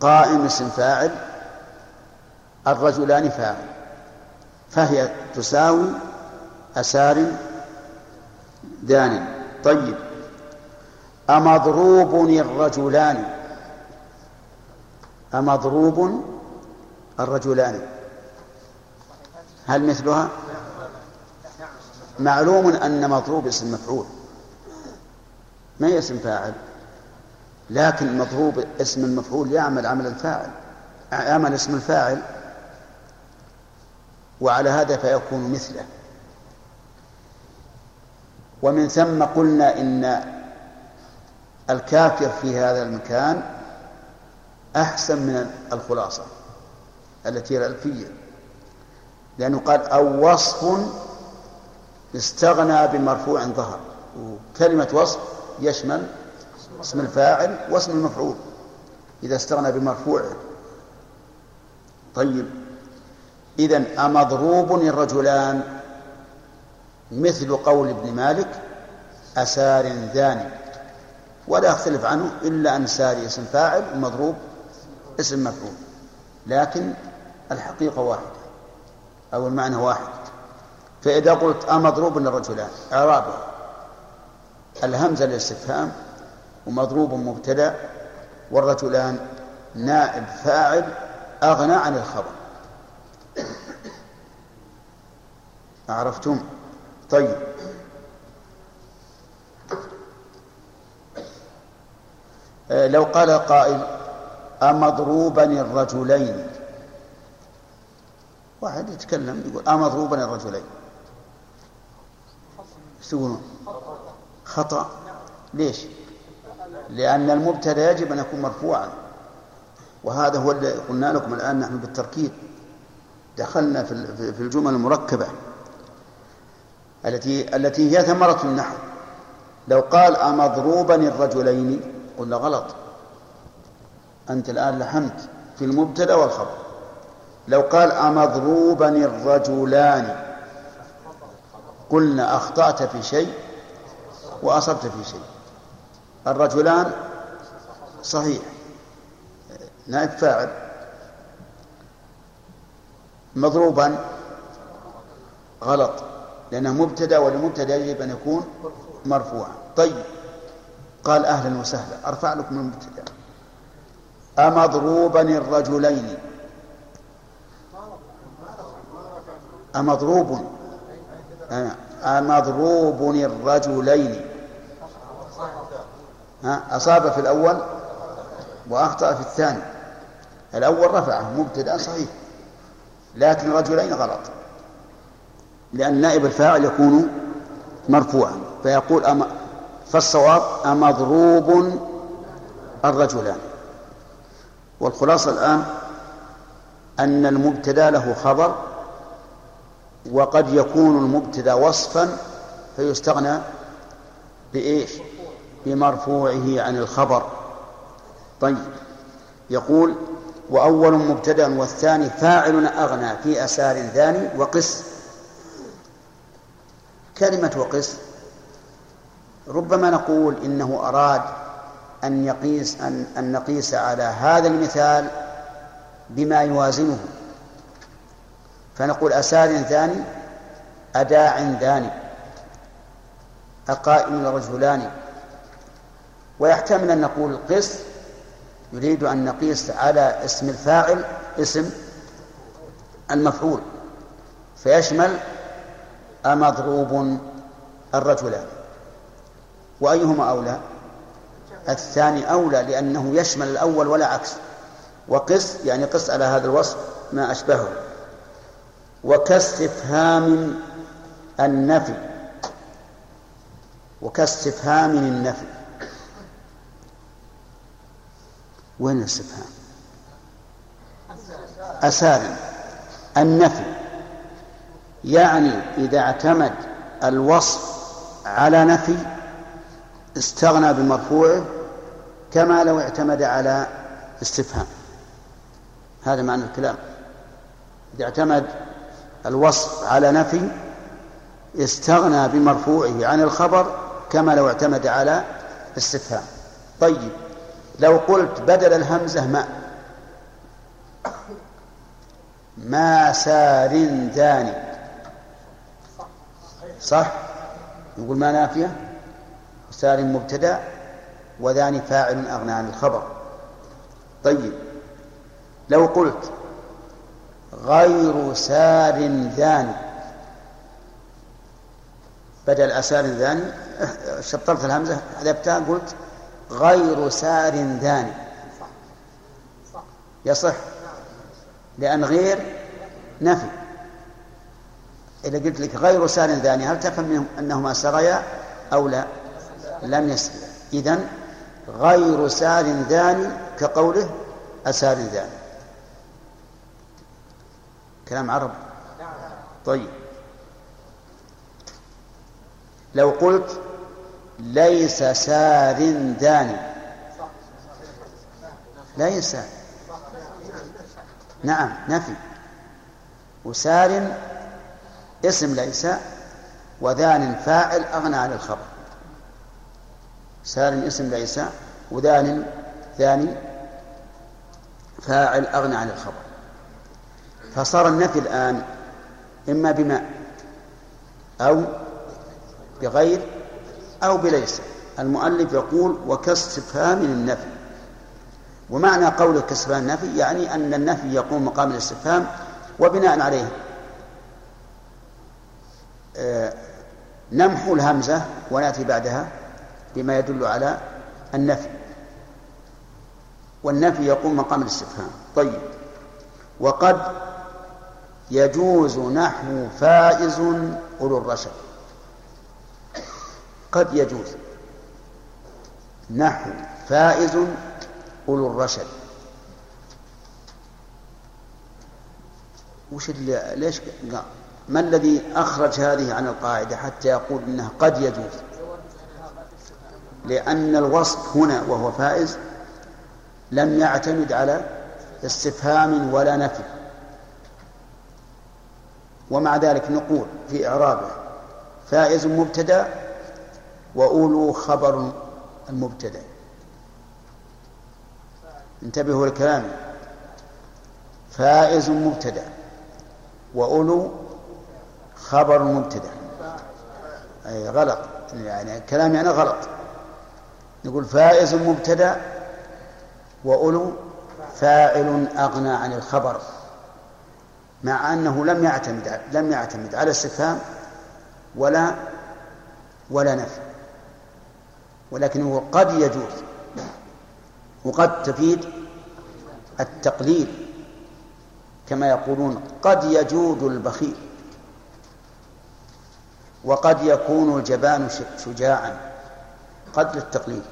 قائم اسم فاعل الرجلان فاعل. فهي تساوي أسار دان طيب. أمضروب الرجلان. أمضروب الرجلان؟ هل مثلها؟ معلوم أن مضروب اسم مفعول. ما هي اسم فاعل؟ لكن مضروب اسم المفعول يعمل عمل الفاعل يعمل اسم الفاعل. وعلى هذا فيكون مثله. ومن ثم قلنا إن الكافر في هذا المكان أحسن من الخلاصة التي هي الألفية. لأنه قال أو وصف استغنى بمرفوع ظهر. وكلمة وصف يشمل اسم الفاعل واسم المفعول. إذا استغنى بمرفوع. طيب. إذن أمضروب الرجلان مثل قول ابن مالك أسار ذاني ولا يختلف عنه إلا أن ساري اسم فاعل ومضروب اسم مفعول لكن الحقيقة واحدة أو المعنى واحد. فإذا قلت أمضروب للرجلان إعرابه الهمزة للاستفهام ومضروب مبتدأ والرجلان نائب فاعل أغنى عن الخبر. عرفتم؟ طيب. آه، لو قال قائل أمضروبا الرجلين. واحد يتكلم يقول أمضروبا الرجلين. إيش؟ خطأ. ليش؟ لأن المبتدأ يجب أن يكون مرفوعا. وهذا هو اللي قلنا لكم الآن نحن بالتركيب. دخلنا في الجمل المركبة. التي التي هي ثمرة النحو. لو قال أمضروبا الرجلين قلنا غلط. أنت الآن لحمت في المبتدأ والخبر. لو قال أمضروبا الرجلان. قلنا أخطأت في شيء وأصبت في شيء. الرجلان صحيح. نائب فاعل. مضروبا غلط. لأنه مبتدأ والمبتدأ يجب أن يكون مرفوعا. طيب. قال أهلا وسهلا. أرفع لكم المبتدأ. أمضروبا الرجلين. أمضروب. أمضروب الرجلين. أصاب في الأول وأخطأ في الثاني. الأول رفعه مبتدأ صحيح. لكن رجلين غلط. لأن نائب الفاعل يكون مرفوعا. فيقول أم فالصواب أمضروب الرجلان. والخلاصة الآن أن المبتدأ له خبر وقد يكون المبتدأ وصفا فيستغنى بإيش؟ بمرفوعه عن الخبر. طيب يقول وأول مبتدأ والثاني فاعل أغنى في أسار ثاني وقس. كلمة وقس ربما نقول إنه أراد أن يقيس أن, أن نقيس على هذا المثال بما يوازنه. فنقول أسار ثاني أداع ثاني أقائم رجلان ويحتمل أن نقول قس يريد أن نقيس على اسم الفاعل اسم المفعول. فيشمل أمضروب الرجلان. وأيهما أولى؟ الثاني أولى لأنه يشمل الأول ولا عكس. وقس يعني قس على هذا الوصف ما أشبهه. وكاستفهام النفي. وكاستفهام النفي. وين الاستفهام؟ أسالم النفي. يعني إذا اعتمد الوصف على نفي استغنى بمرفوعه كما لو اعتمد على استفهام. هذا معنى الكلام. إذا اعتمد الوصف على نفي استغنى بمرفوعه عن الخبر كما لو اعتمد على استفهام. طيب لو قلت بدل الهمزة ما ما سار داني صح؟ نقول ما نافية؟ سار مبتدأ وذاني فاعل أغنى عن الخبر. طيب لو قلت غير سار ذاني بدل أسار ذاني شطرت الهمزة حذفتها قلت غير سار ذاني. يصح لأن غير نفي. إذا قلت لك غير سار ذاني هل تفهم أنهما سريا أو لا؟ لم يسريا إذن غير سار ذاني كقوله أسار ذاني كلام عرب. طيب. لو قلت ليس سار داني ليس. نعم نفي. وسار اسم ليس وذان فاعل أغنى عن الخبر. سار اسم ليس وذان ثاني فاعل أغنى عن الخبر. فصار النفي الآن إما بماء أو بغير أو بليس. المؤلف يقول وكاستفهام النفي. ومعنى قول كاستفهام النفي يعني أن النفي يقوم مقام الاستفهام وبناء عليه. آه، نمحو الهمزة ونأتي بعدها. بما يدل على النفي. والنفي يقوم مقام الاستفهام. طيب. وقد يجوز نحو فائز أولو الرشد. قد يجوز نحو فائز أولو الرشد. وش اللي ليش ما الذي أخرج هذه عن القاعدة حتى يقول إنها قد يجوز؟ لأن الوصف هنا وهو فائز لم يعتمد على استفهام ولا نفي. ومع ذلك نقول في إعرابه فائز مبتدأ وأولو خبر المبتدأ. انتبهوا لكلامي. فائز مبتدأ وأولو خبر مبتدأ. أي غلط يعني كلامي أنا غلط. نقول فائز مبتدأ وأولو فاعل أغنى عن الخبر مع أنه لم يعتمد لم يعتمد على استفهام ولا ولا نفي ولكنه قد يجوز وقد تفيد التقليل كما يقولون قد يجود البخيل وقد يكون الجبان شجاعا قد للتقليل.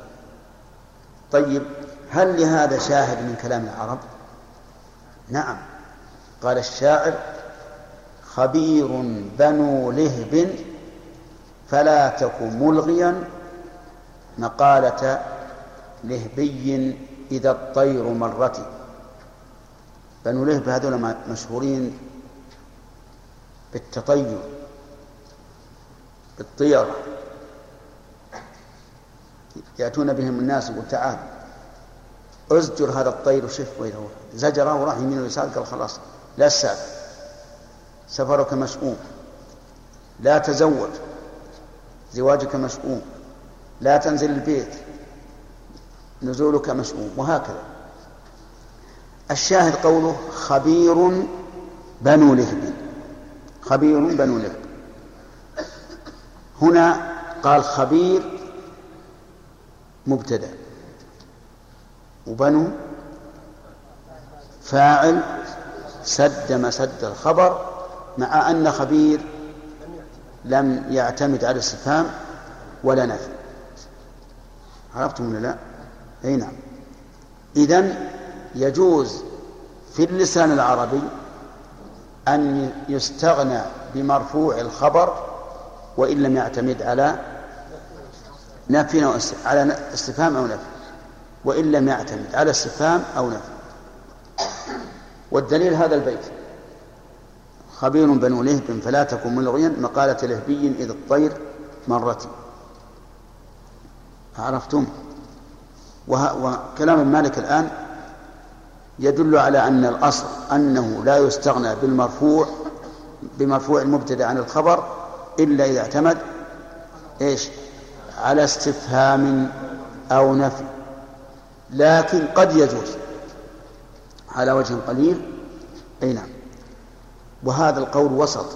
طيب هل لهذا شاهد من كلام العرب؟ نعم. قال الشاعر خبير بنو لهب فلا تك ملغيا مقالة لهبي إذا الطير مرت. بنو لهب هذول مشهورين بالتطير بالطيرة. يأتون بهم الناس يقول تعال أزجر هذا الطير وشف وينه زجره وراح يمين ويسار قال خلاص لا تسافر سفرك مشؤوم. لا تزوج. زواجك مشؤوم. لا تنزل البيت. نزولك مشؤوم. وهكذا. الشاهد قوله خبير بنو لهب. خبير بنو لهب. هنا قال خبير مبتدأ. وبنو فاعل سد مسد الخبر مع أن خبير لم يعتمد على الاستفهام ولا نفي. عرفتم ولا لا؟ أي نعم. إذن يجوز في اللسان العربي أن يستغنى بمرفوع الخبر وإن لم يعتمد على نفي على استفهام أو نفي. وإن لم يعتمد على استفهام أو نفي. والدليل هذا البيت. خبير بنو لهب فلا تكن ملغيا مقالة لهبي إذ الطير مرت. عرفتم؟ وكلام مالك الآن يدل على أن الأصل أنه لا يستغنى بالمرفوع بمرفوع المبتدأ عن الخبر إلا إذا اعتمد إيش؟ على استفهام أو نفي لكن قد يجوز. على وجه قليل أي نعم. وهذا القول وسط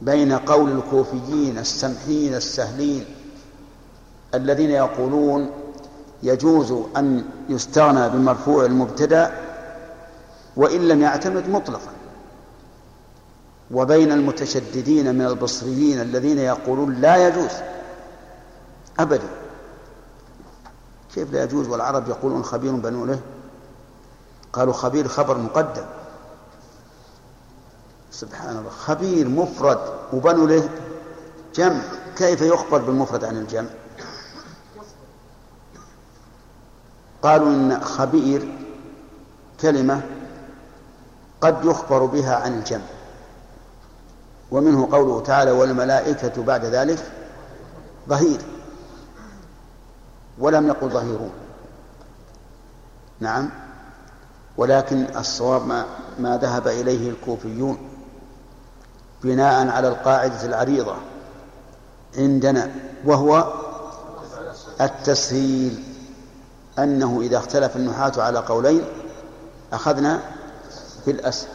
بين قول الكوفيين السمحين السهلين الذين يقولون يجوز أن يستغنى بمرفوع المبتدأ وإن لم يعتمد مطلقا. وبين المتشددين من البصريين الذين يقولون لا يجوز. أبدا. كيف لا يجوز والعرب يقولون خبير بنو له قالوا خبير خبر مقدم. سبحان الله. خبير مفرد وبنو له جمع. كيف يخبر بالمفرد عن الجمع؟ قالوا إن خبير كلمة قد يخبر بها عن الجمع. ومنه قوله تعالى والملائكة بعد ذلك ظهير. ولم يقل ظهيرون. نعم. ولكن الصواب ما, ما ذهب إليه الكوفيون بناء على القاعدة العريضة عندنا وهو التسهيل أنه إذا اختلف النحاة على قولين أخذنا بالأسهل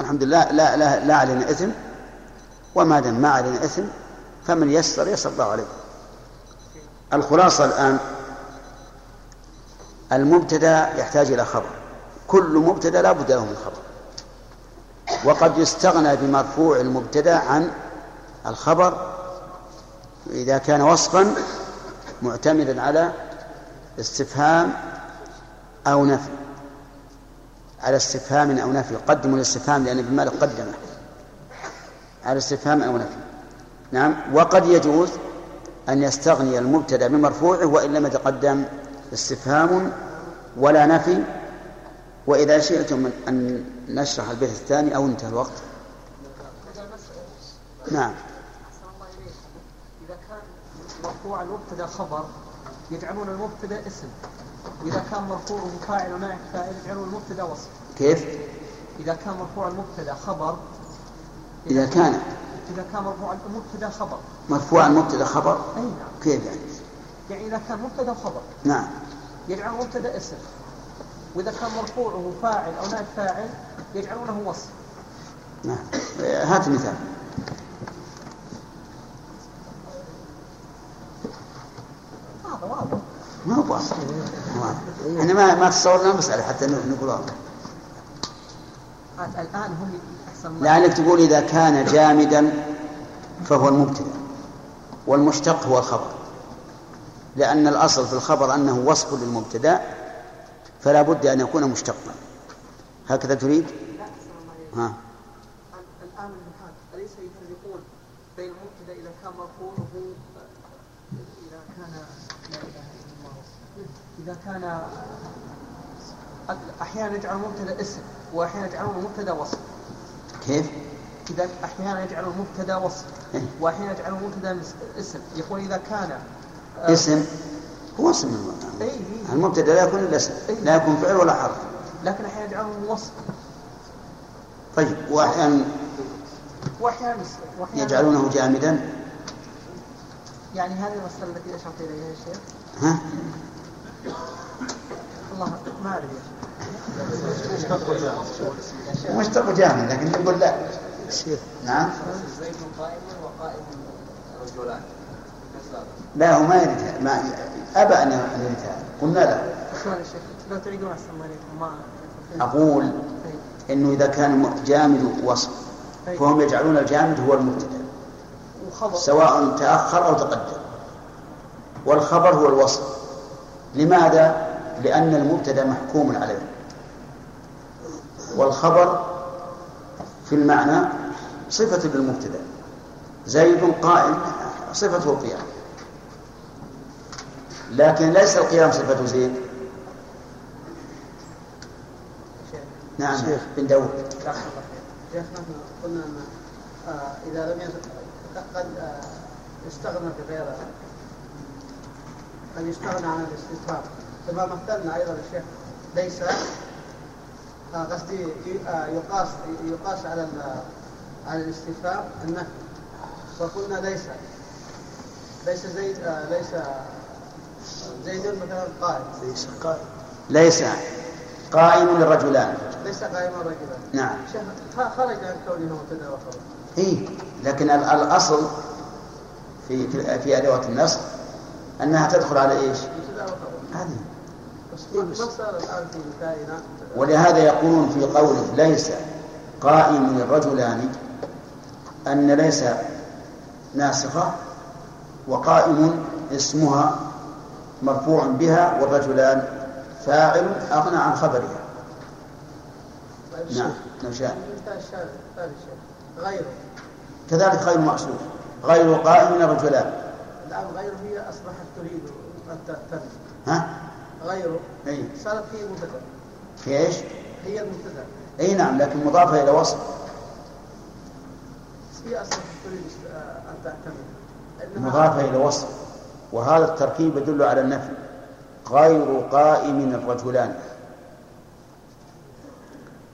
الحمد لله لا لا لا علينا إثم وما دام ما علينا إثم فمن يسر يسر الله عليه الخلاصة الآن المبتدا يحتاج إلى خبر. كل مبتدا لا بد له من خبر. وقد يستغنى بمرفوع المبتدا عن الخبر إذا كان وصفا معتمدا على استفهام أو نفي. على استفهام أو نفي. قدموا الاستفهام لأن ابن مالك قدمه. على استفهام أو نفي. نعم؟ وقد يجوز أن يستغني المبتدأ بمرفوعه وإن لم يتقدم استفهام ولا نفي. وإذا شئتم أن نشرح البيت الثاني أو انتهى الوقت. نعم. إذا كان مرفوع المبتدأ خبر يجعلون المبتدأ اسم. وإذا كان مرفوعه فاعل ونائب فاعل يجعلون المبتدأ وصف. كيف؟ إذا كان مرفوع المبتدأ خبر إذا كان إذا كان مرفوع المبتدا خبر. مرفوع المبتدا خبر؟ أي نعم. كيف يعني؟ يعني إذا كان مبتدا خبر. نعم. يجعل المبتدا اسم. وإذا كان مرفوعه فاعل أو نائب فاعل يجعلونه وصف. نعم. هات مثال. هذا واضح. ما هو واضح. إحنا ما ما تصورنا المسألة حتى نقول واضح. الآن هم لأنك تقول إذا كان جامدا فهو المبتدأ والمشتق هو الخبر. لأن الأصل في الخبر أنه وصف للمبتدأ فلا بد أن يكون مشتقا. هكذا تريد؟ ها. الآن أليس يفرقون بين المبتدا إذا كان مرفوعه إذا كان لا إله إلا الله؟ إذا كان أحيانا يجعل المبتدا اسم وأحيانا يجعلونه مبتدا وصف. كيف؟ إذا أحيانا يجعل المبتدا وصف إيه. وأحيانا يجعل المبتدا اسم يقول إذا كان آه، اسم هو اسم المبتدأ. إي إي. المبتدا لا يكون إلا اسم لا يكون فعل ولا حرف لكن أحيانا يجعله وصف طيب وأحيانا وأحيانا يجعلونه جامدا يعني هذه المسألة التي أشرت إليها يا شيخ ها الله ما أدري يا شيخ مشتق جامع لكن نقول لا. نعم؟ لا هو ما يريد ما أبى أن يريدها قلنا؟ لو عليكم ما أقول إنه إذا كان جامد وصف فهم يجعلون الجامد هو المبتدأ. وخبر. سواء تأخر أو تقدم. والخبر هو الوصف. لماذا؟ لأن المبتدأ محكوم عليه. والخبر في المعنى صفة للمبتدأ زيد قائم صفته القيام. لكن ليس القيام صفة زيد. نعم بن داود. شيخ نحن قلنا أن آه، إذا لم قد آه، يستغنى بغيره قد يستغنى عن الاستفهام كما مثلنا أيضا الشيخ ليس قصدي ي- آه، يقاس يقاس على على الاستفهام النفي فقلنا ليس ليس زيد آه، ليس زيد مثلا قائم. ليس قائم. ليس قائم الرجلان. ليس قائما رجلا نعم. خرج عن كونه مبتدأ وخبر إيه لكن ال- الأصل في في, أدوات النصب أنها تدخل على إيش؟ مبتدأ وخبر هذه. ولهذا يقولون في قوله ليس قائم الرجلان أن ليس ناسخة وقائم اسمها مرفوع بها والرجلان فاعل أغنى عن خبرها. نعم نشاء. غيره كذلك غير مأسوف غير قائم الرجلان. الان غيره هي أصبحت تريد تهتم ها؟ غيره أي. صارت هي مبتدا في إيش؟ هي المبتدا أي نعم لكن مضافة إلى وصف. هي اصبحت تريد آه، أن تعتمد مضافة إلى وصف. وهذا التركيب يدل على النفي. غير قائم الرجلان.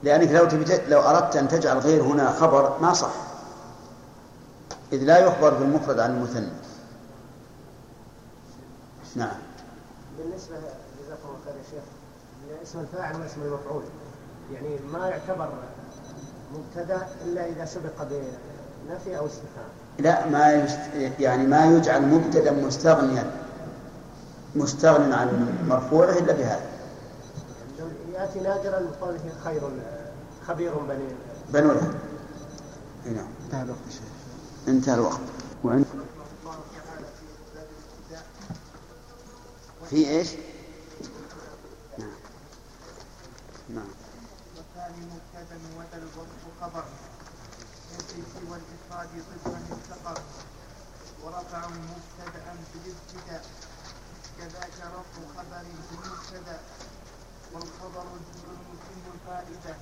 لأنك لو لو أردت أن تجعل غير هنا خبر ما صح. إذ لا يخبر بالمفرد عن المثنى. نعم. بالنسبة جزاكم الله خير يا شيخ اسم الفاعل واسم المفعول. يعني ما يعتبر مبتدا إلا إذا سبق بنفي أو استفهام. لا ما يست... يعني ما يجعل مبتدا مستغنيا مستغن عن مرفوعه إلا بهذا. يأتي نادرا بقوله خير خبير بني. بنو له أي نعم. انتهى الوقت يا شيخ. انتهى الوقت. وعند الله تعالى في باب الابتداء في إيش؟ نعم نعم والثاني وذا الوصف خبر يأتي سوى الإفراد ضمن الثقر ورفع مبتدأ بالابتداء. كذاك رفع خبر بالمبتدأ. والخبر جمل الفائدة.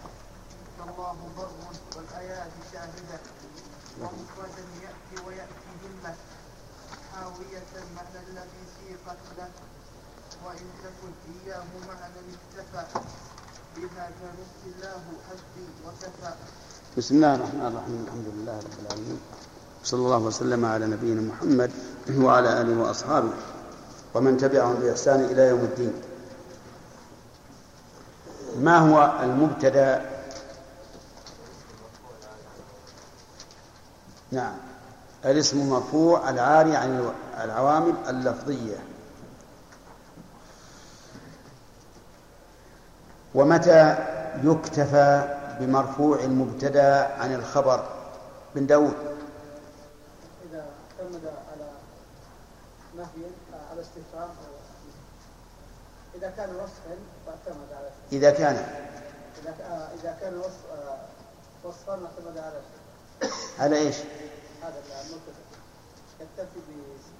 فالله بر والآيات شاهدة. ومفردا يأتي ويأتي همة حاوية المعنى الذي سيقت له وإن تكن إياه معنى اكتفى. بسم الله الرحمن الرحيم. الحمد لله رب العالمين. صلى الله وسلم على نبينا محمد وعلى آله وأصحابه ومن تبعهم بإحسان إلى يوم الدين. ما هو المبتدا؟ نعم. الاسم المرفوع العاري عن العوامل اللفظية. ومتى يكتفى بمرفوع المبتدا عن الخبر بن داود؟ إذا اعتمد على نفي آه، على استفهام إذا كان وصفا فاعتمد على إذا كان. إذا ك- آه، كان آه، وصفا اعتمد على على إيش؟ هذا المبتدا يكتفي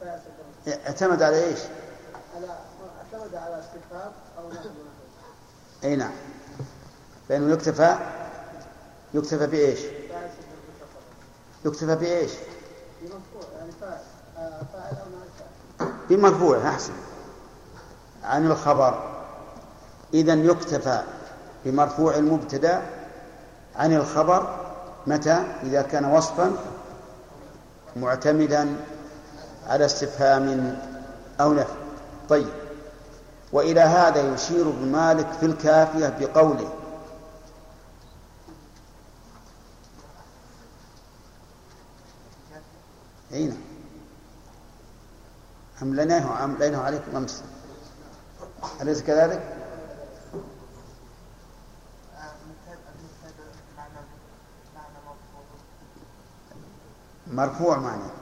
بصفات اعتمد على إيش؟ على اعتمد على استفهام أو نفي ونحو أي نعم. فإنه يكتفى يكتفى بإيش؟ يكتفى بإيش؟ بمرفوع أحسن. عن الخبر. إذا يكتفى بمرفوع المبتدأ عن الخبر متى؟ إذا كان وصفا معتمدا على استفهام أو نفي. طيب. وإلى هذا يشير ابن مالك في الكافية بقوله أين أمليناه أمليناه عليكم أمس. أليس كذلك؟ مرفوع معنى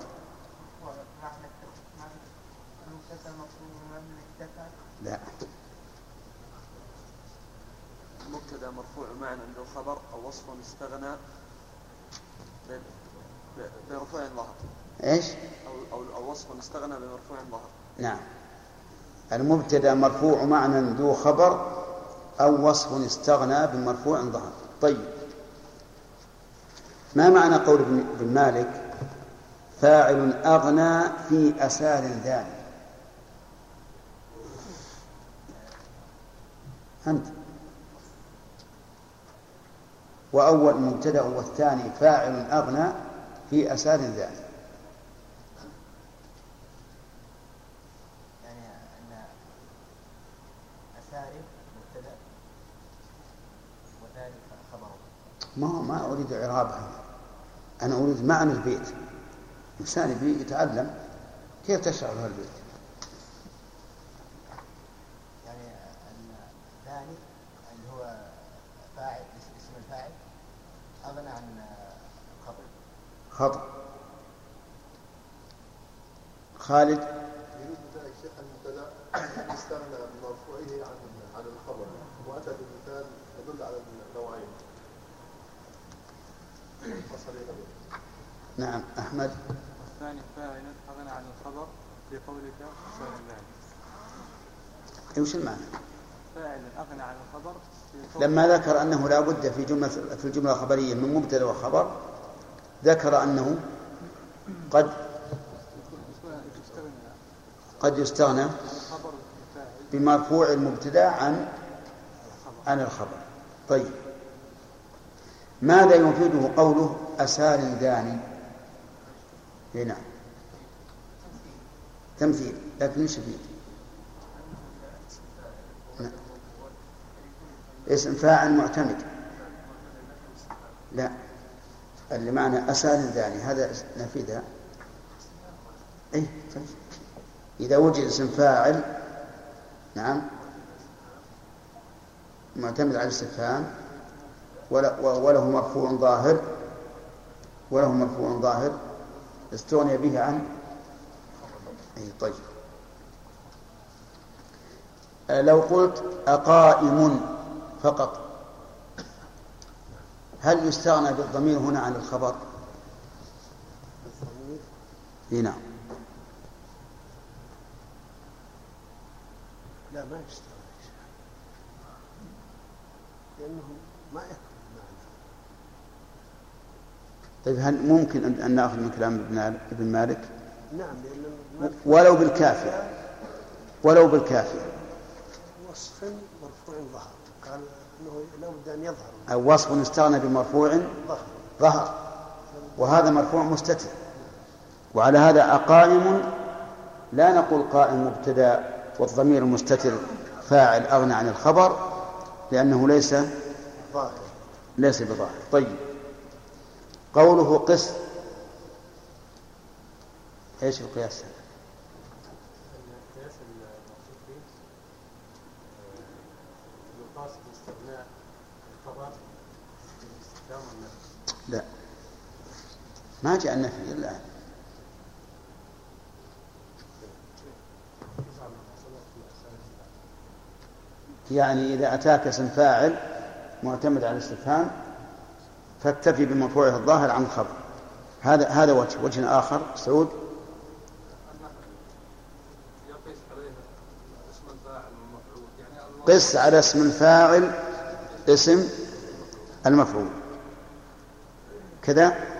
مبتدا مرفوع معنى عنده خبر أو وصف استغنى برفوع ظهر إيش؟ أو أو, وصف استغنى بمرفوع ظهر نعم. المبتدا مرفوع معنى ذو خبر أو وصف استغنى بمرفوع ظهر طيب. ما معنى قول ابن مالك؟ فاعل أغنى في أسار ذلك. أنت. وأول مبتدأ والثاني فاعل أغنى في أسار ذلك. يعني أن أساري مبتدأ وذلك خبره ما ما أريد إعرابها أنا أريد معنى البيت. إنسان يبي يتعلم كيف تشرح له البيت يعني الثاني اللي هو فاعل اسم الفاعل أغنى عن خطأ. خطأ. خالد؟ يريد ذلك شيخ المبتدأ استغنى بمرفوعه عن عن الخبر وأتى بمثال يدل على النوعين. نعم أحمد. الثاني فاعل أغنى عن الخبر في قولك سؤال الله وش المعنى؟ فاعل أغنى عن الخبر لما ذكر أنه لا بد في جملة في الجملة الخبرية من مبتدأ وخبر ذكر أنه قد قد يستغنى بمرفوع المبتدأ عن عن الخبر. طيب. ماذا يفيده قوله أسار داني اي نعم. تمثيل. لكن إيش يفيد؟ نعم. اسم فاعل معتمد. لا. اللي معنى أسال ذاني هذا نفيدها أي طيب. إذا وجد اسم فاعل نعم معتمد على الاستفهام وله مرفوع ظاهر وله مرفوع ظاهر استغني به عن أي طيب. لو قلت أقائم فقط. هل يستغنى بالضمير هنا عن الخبر؟ اي نعم. لا ما يستغنى. لأنه ما يكون طيب هل ممكن أن نأخذ من كلام ابن مالك؟ نعم لأن ولو بالكافية ولو بالكافية وصف مرفوع ظهر قال أنه لابد أن يظهر. أو وصف استغنى بمرفوع ظهر. وهذا مرفوع مستتر. وعلى هذا أقائم لا نقول قائم مبتدأ والضمير المستتر فاعل أغنى عن الخبر لأنه ليس ظاهر. ليس بظاهر. طيب. قوله قس. إيش القياس؟ هذا؟ القياس المقصود فيه يقاس باستغناء الخبر بالاستفهام والنفي لا ما جاء النفي إلا. يعني إذا أتاك اسم فاعل معتمد على الاستفهام فاكتفي بمرفوعه الظاهر عن الخبر. هذا هذا وجه وجه آخر. سعود؟ قس على اسم الفاعل اسم المفعول. كذا؟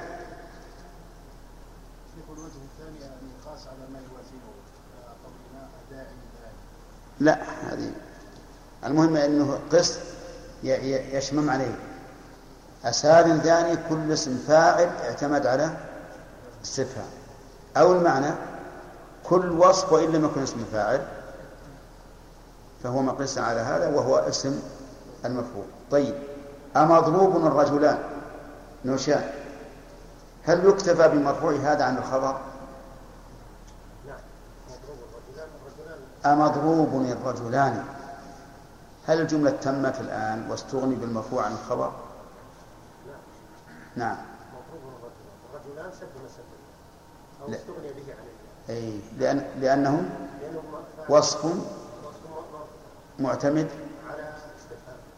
لا هذه المهم إنه قس يشمم عليه. أسار ثاني كل اسم فاعل اعتمد على استفهام. أو المعنى كل وصف وإن لم يكن اسم فاعل فهو مقيس على هذا وهو اسم المفعول طيب أمضروب الرجلان؟ نوشان هل يكتفى بمرفوع هذا عن الخبر؟ أمضروب الرجلان. هل الجملة تمت الآن واستغني بالمرفوع عن الخبر؟ نعم. الرجلان سد مسد أو. استغني به عن أي لأن لأنه وصف معتمد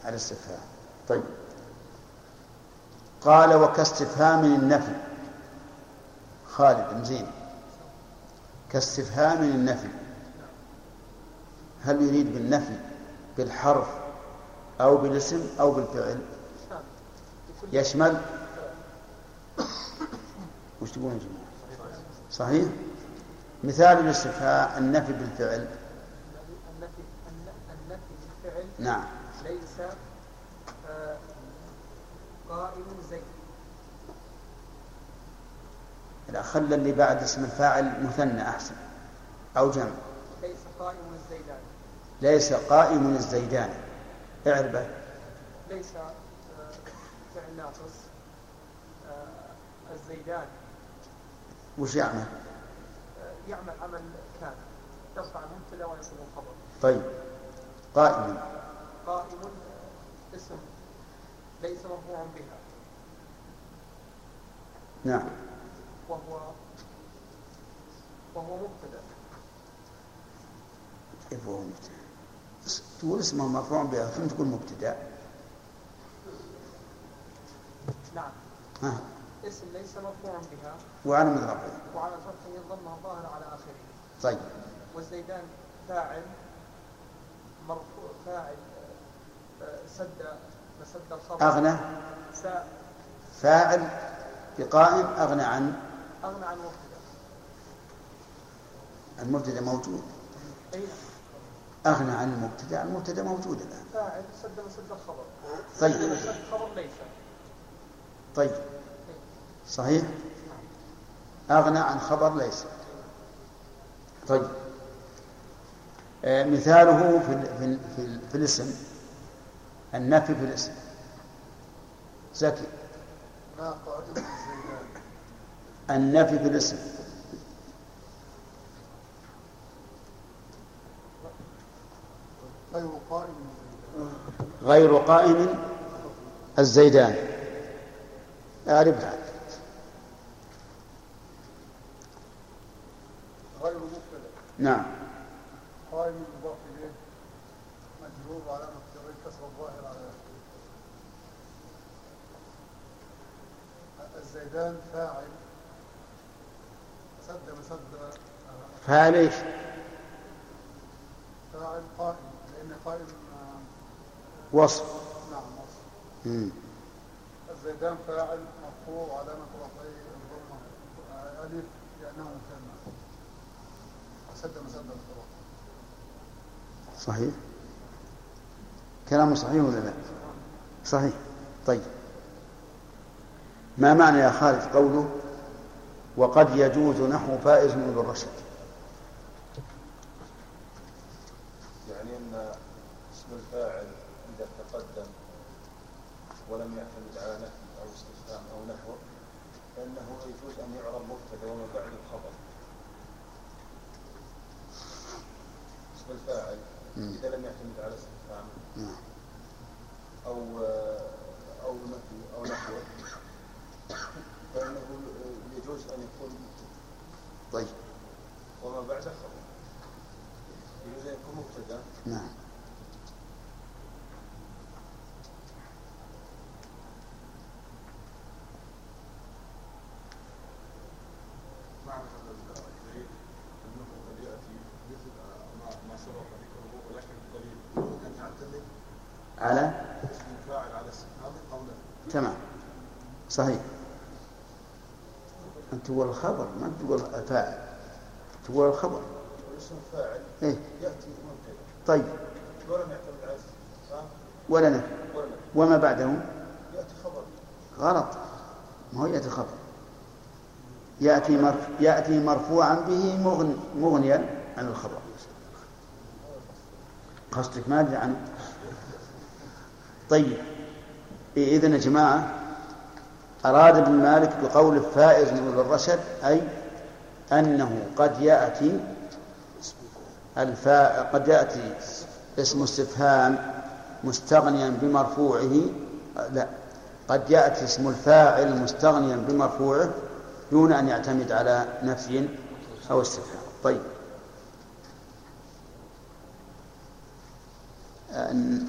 على استفهام. طيب. قال وكاستفهام النفي. خالد زين. كاستفهام النفي. هل يريد بالنفي بالحرف أو بالاسم أو بالفعل؟ يشمل؟ وش تقولون يا جماعة؟ صحيح؟ مثال الاستفهام النفي بالفعل. النفي النفي بالفعل نعم. ليس آه، قائم زيد لا خلى اللي بعد اسم الفاعل مثنى أحسن أو جمع. ليس قائم ليس قائم الزيدان. اعربه ليس آه، فعل ناقص آه، الزيدان. وش يعمل؟ آه، يعمل عمل كان يرفع المبتدا وينصب الخبر طيب. قائم. قائم اسم ليس مرفوعا بها. نعم. وهو وهو مبتدأ. كيف هو مبتدأ. تقول اسمه مرفوع بها ثم تقول مبتدأ. نعم. ها. اسم ليس مرفوعا بها. وعلى مضربه وعلى فتحه الضمه الظاهره على آخره. طيب. والزيدان فاعل مرفوع فاعل آه، سد مسد الخبر أغنى. سا- فاعل بقائم أغنى عن؟ أغنى عن مبتدا المبتدأ موجود. أي أغنى عن المبتدأ المبتدأ موجود الآن. فاعل سد مسد الخبر. طيب. مسد ليس. طيب. صحيح؟ أغنى عن خبر ليس. طيب. آه، مثاله في ال في ال في, ال في الاسم. النفي في الاسم. زكي. النفي في الاسم. غير قائم الزيدان أعرفها غير نعم قائم وعلامة جره كسر الظاهر على. الزيدان فاعل سد مسد فاعل إيش؟ فاعل قائم لأن قائم آه، وصف. نعم وصف. الزيدان فاعل مرفوع وعلامة رفعه الضمة ألف لأنه مثنى سد مسد صحيح؟ كلامه صحيح ولا لا؟ صحيح. طيب. ما معنى يا خالد قوله وقد يجوز نحو فائز من ذو الرشد يعني ان اسم الفاعل اذا تقدم ولم يعتمد على نفي أو استفهام أو نحوه فإنه يجوز أن يعرب مبتدأ وما بعد الخبر اسم الفاعل. إذا لم يعتمد على استفهام نعم. أو أو نفي أو نحوه فإنه يجوز أن يكون مبتدا طيب وما بعد خبر يجوز أن يكون مبتدأ نعم معنى هذا الدليل انه قد ياتي مثل ما ما سبق ذكره ولكن الدليل ان يعتمد على اسم الفاعل على استفهام أو نفي تمام صحيح. أنت تقول الخبر ما تقول الفاعل تقول الخبر. واسم الفاعل إيه. مبتدا طيب. على ولا نفي نفي. وما بعده يأتي خبر. غلط. ما هو يأتي خبر. يأتي مرف... يأتي مرفوعا به مغن... مغنيا عن الخبر. قصدك ما أدري عنه. طيب. إذا يا جماعة أراد ابن مالك بقول فائز من الرشد أي أنه قد يأتي الفاء قد يأتي اسم استفهام مستغنيا بمرفوعه لا قد يأتي اسم الفاعل مستغنيا بمرفوعه دون أن يعتمد على نفي أو استفهام. طيب.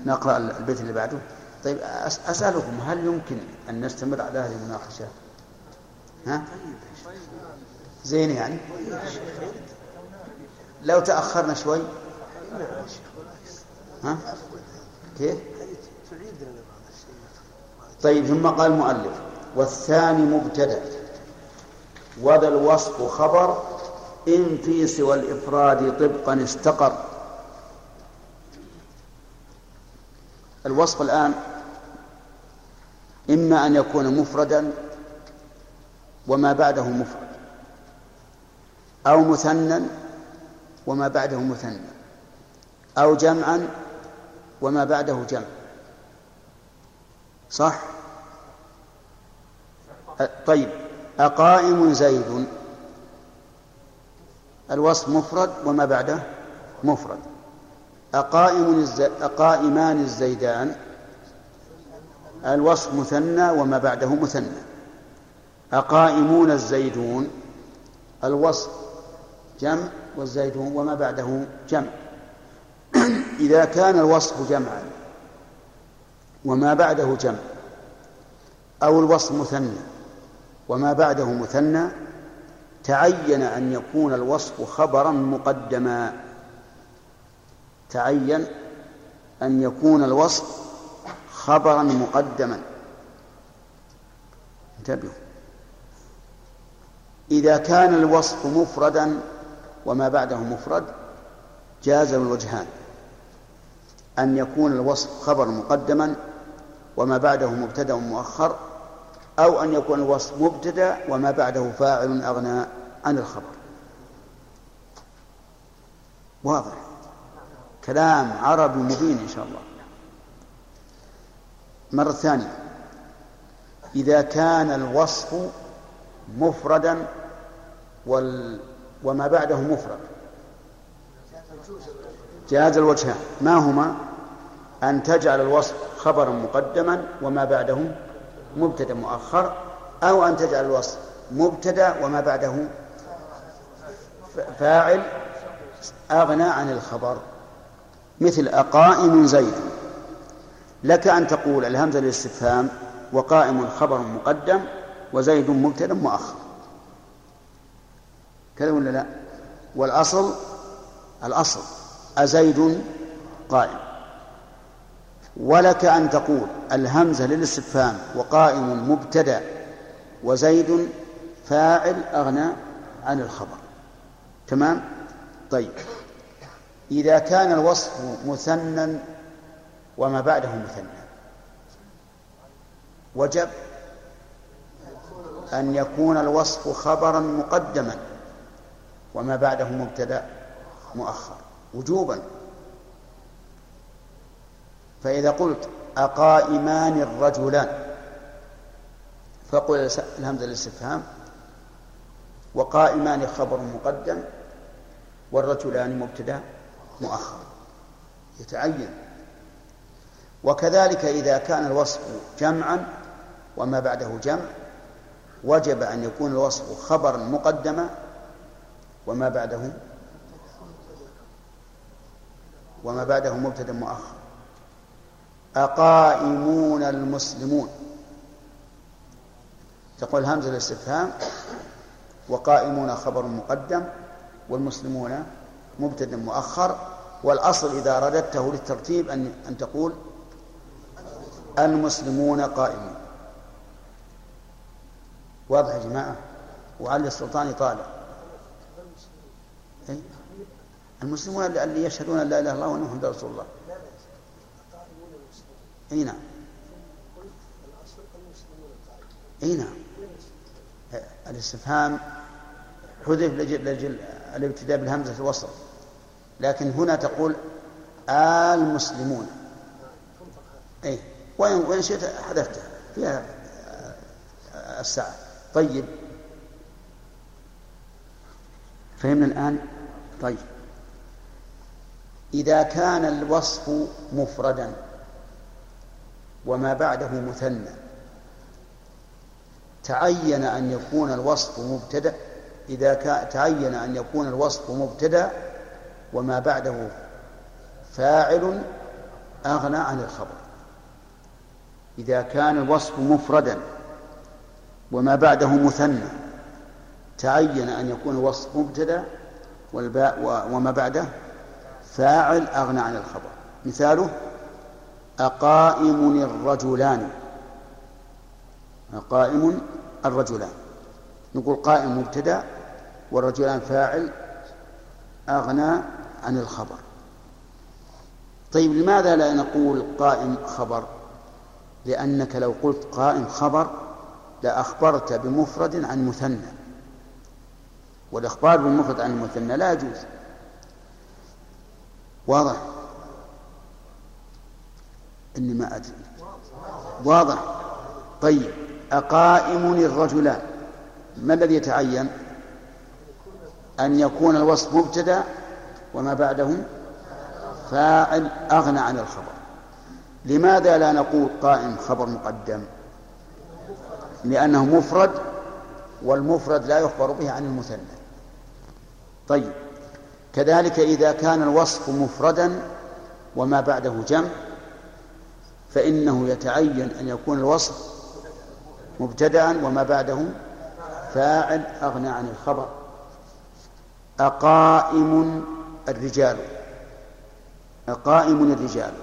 نقرأ البيت اللي بعده. طيب أسألكم هل يمكن أن نستمر على هذه المناقشة؟ ها؟ زين يعني؟ لو تأخرنا شوي. ها؟ كيف؟ طيب ثم قال المؤلف والثاني مبتدأ. وذا الوصف خبر إن في سوى الإفراد طبقا استقر. الوصف الآن إما أن يكون مفردا وما بعده مفرد أو مثنى وما بعده مثنى أو جمعا وما بعده جمع. صح؟ طيب أقائم زيد. الوصف مفرد وما بعده مفرد. أقائم الز... أقائمان الزيدان. الوصف مثنى وما بعده مثنى. أقائمون الزيدون الوصف جمع والزيدون وما بعده جمع. إذا كان الوصف جمعا وما بعده جمع أو الوصف مثنى وما بعده مثنى تعين أن يكون الوصف خبرا مقدما. تعين أن يكون الوصف خبرا مقدما. انتبهوا. إذا كان الوصف مفردا وما بعده مفرد جاز الوجهان. أن يكون الوصف خبرا مقدما وما بعده مبتدأ مؤخر أو أن يكون الوصف مبتدأ وما بعده فاعل أغنى عن الخبر. واضح. كلام عربي مبين إن شاء الله. مرة ثانية. إذا كان الوصف مفردا وال وما بعده مفرد. جاز الوجهان. ما هما؟ أن تجعل الوصف خبرا مقدما وما بعده مبتدأ مؤخر أو أن تجعل الوصف مبتدأ وما بعده فاعل أغنى عن الخبر. مثل أقائم زيد. لك أن تقول الهمزة للاستفهام وقائم خبر مقدم وزيد مبتدا مؤخر. كذا ولا لا؟ والأصل الأصل أزيد قائم. ولك أن تقول الهمزة للاستفهام وقائم مبتدأ وزيد فاعل أغنى عن الخبر. تمام؟ طيب. إذا كان الوصف مثنى وما بعده مثنى. وجب أن يكون الوصف خبرا مقدما وما بعده مبتدأ مؤخر وجوبا. فإذا قلت أقائمان الرجلان فقل الهمزة الاستفهام. وقائمان خبر مقدم والرجلان مبتدأ مؤخر يتعين. وكذلك إذا كان الوصف جمعا وما بعده جمع وجب أن يكون الوصف خبرا مقدما وما بعده وما بعده مبتدأ مؤخر أقائمون المسلمون. تقول همزة الاستفهام وقائمون خبر مقدم والمسلمون مبتدأ مؤخر والأصل إذا رددته للترتيب أن أن تقول المسلمون قائمون واضح يا جماعة؟ وعلي السلطان طالع أي؟ المسلمون اللي يشهدون لا إله إلا الله وان محمد رسول الله. إي نعم. إي نعم. الاستفهام حذف لجل, لجل الابتداء بالهمزة الوصل. لكن هنا تقول المسلمون أي وإن وإن شئت حذفته فيها الساعة. طيب. فهمنا الآن؟ طيب. إذا كان الوصف مفردا وما بعده مثنى تعين أن يكون الوصف مبتدأ؟ إذا تعين أن يكون الوصف مبتدأ وما بعده فاعل أغنى عن الخبر. إذا كان الوصف مفردا وما بعده مثنى تعين أن يكون الوصف مبتدأ والباء وما بعده فاعل أغنى عن الخبر. مثاله أقائم الرجلان أقائم الرجلان. نقول قائم مبتدأ والرجلان فاعل أغنى عن الخبر. طيب لماذا لا نقول قائم خبر؟ لأنك لو قلت قائم خبر لأخبرت بمفرد عن مثنى. والإخبار بالمفرد عن المثنى لا يجوز. واضح؟ إني ما أدري. واضح. طيب. أقائم الرجلان. ما الذي يتعين؟ أن يكون الوصف مبتدأ وما بعده فاعل أغنى عن الخبر. لماذا لا نقول قائم خبر مقدم؟ لأنه مفرد والمفرد لا يخبر به عن المثنى. طيب كذلك إذا كان الوصف مفردا وما بعده جمع فإنه يتعين أن يكون الوصف مبتدأ وما بعده فاعل أغنى عن الخبر. أقائم الرجال. أقائم الرجال.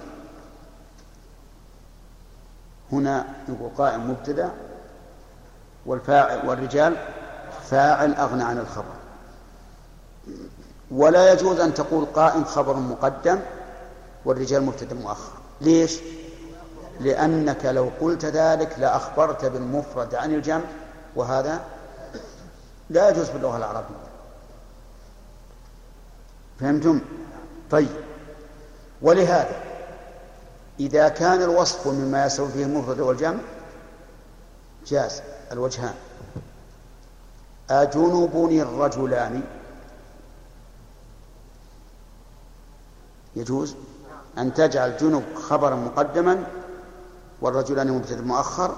هنا نقول قائم مبتدأ والفاعل والرجال فاعل أغنى عن الخبر ولا يجوز أن تقول قائم خبر مقدم والرجال مبتدأ مؤخر ليش؟ لأنك لو قلت ذلك لأخبرت بالمفرد عن الجمع وهذا لا يجوز في اللغة العربية فهمتم؟ طيب ولهذا إذا كان الوصف مما يستوي فيه المفرد والجمع جاز. الوجهان. أجنبني الرجلان. يجوز؟ أن تجعل جنب خبرا مقدما والرجلان مبتدأ مؤخر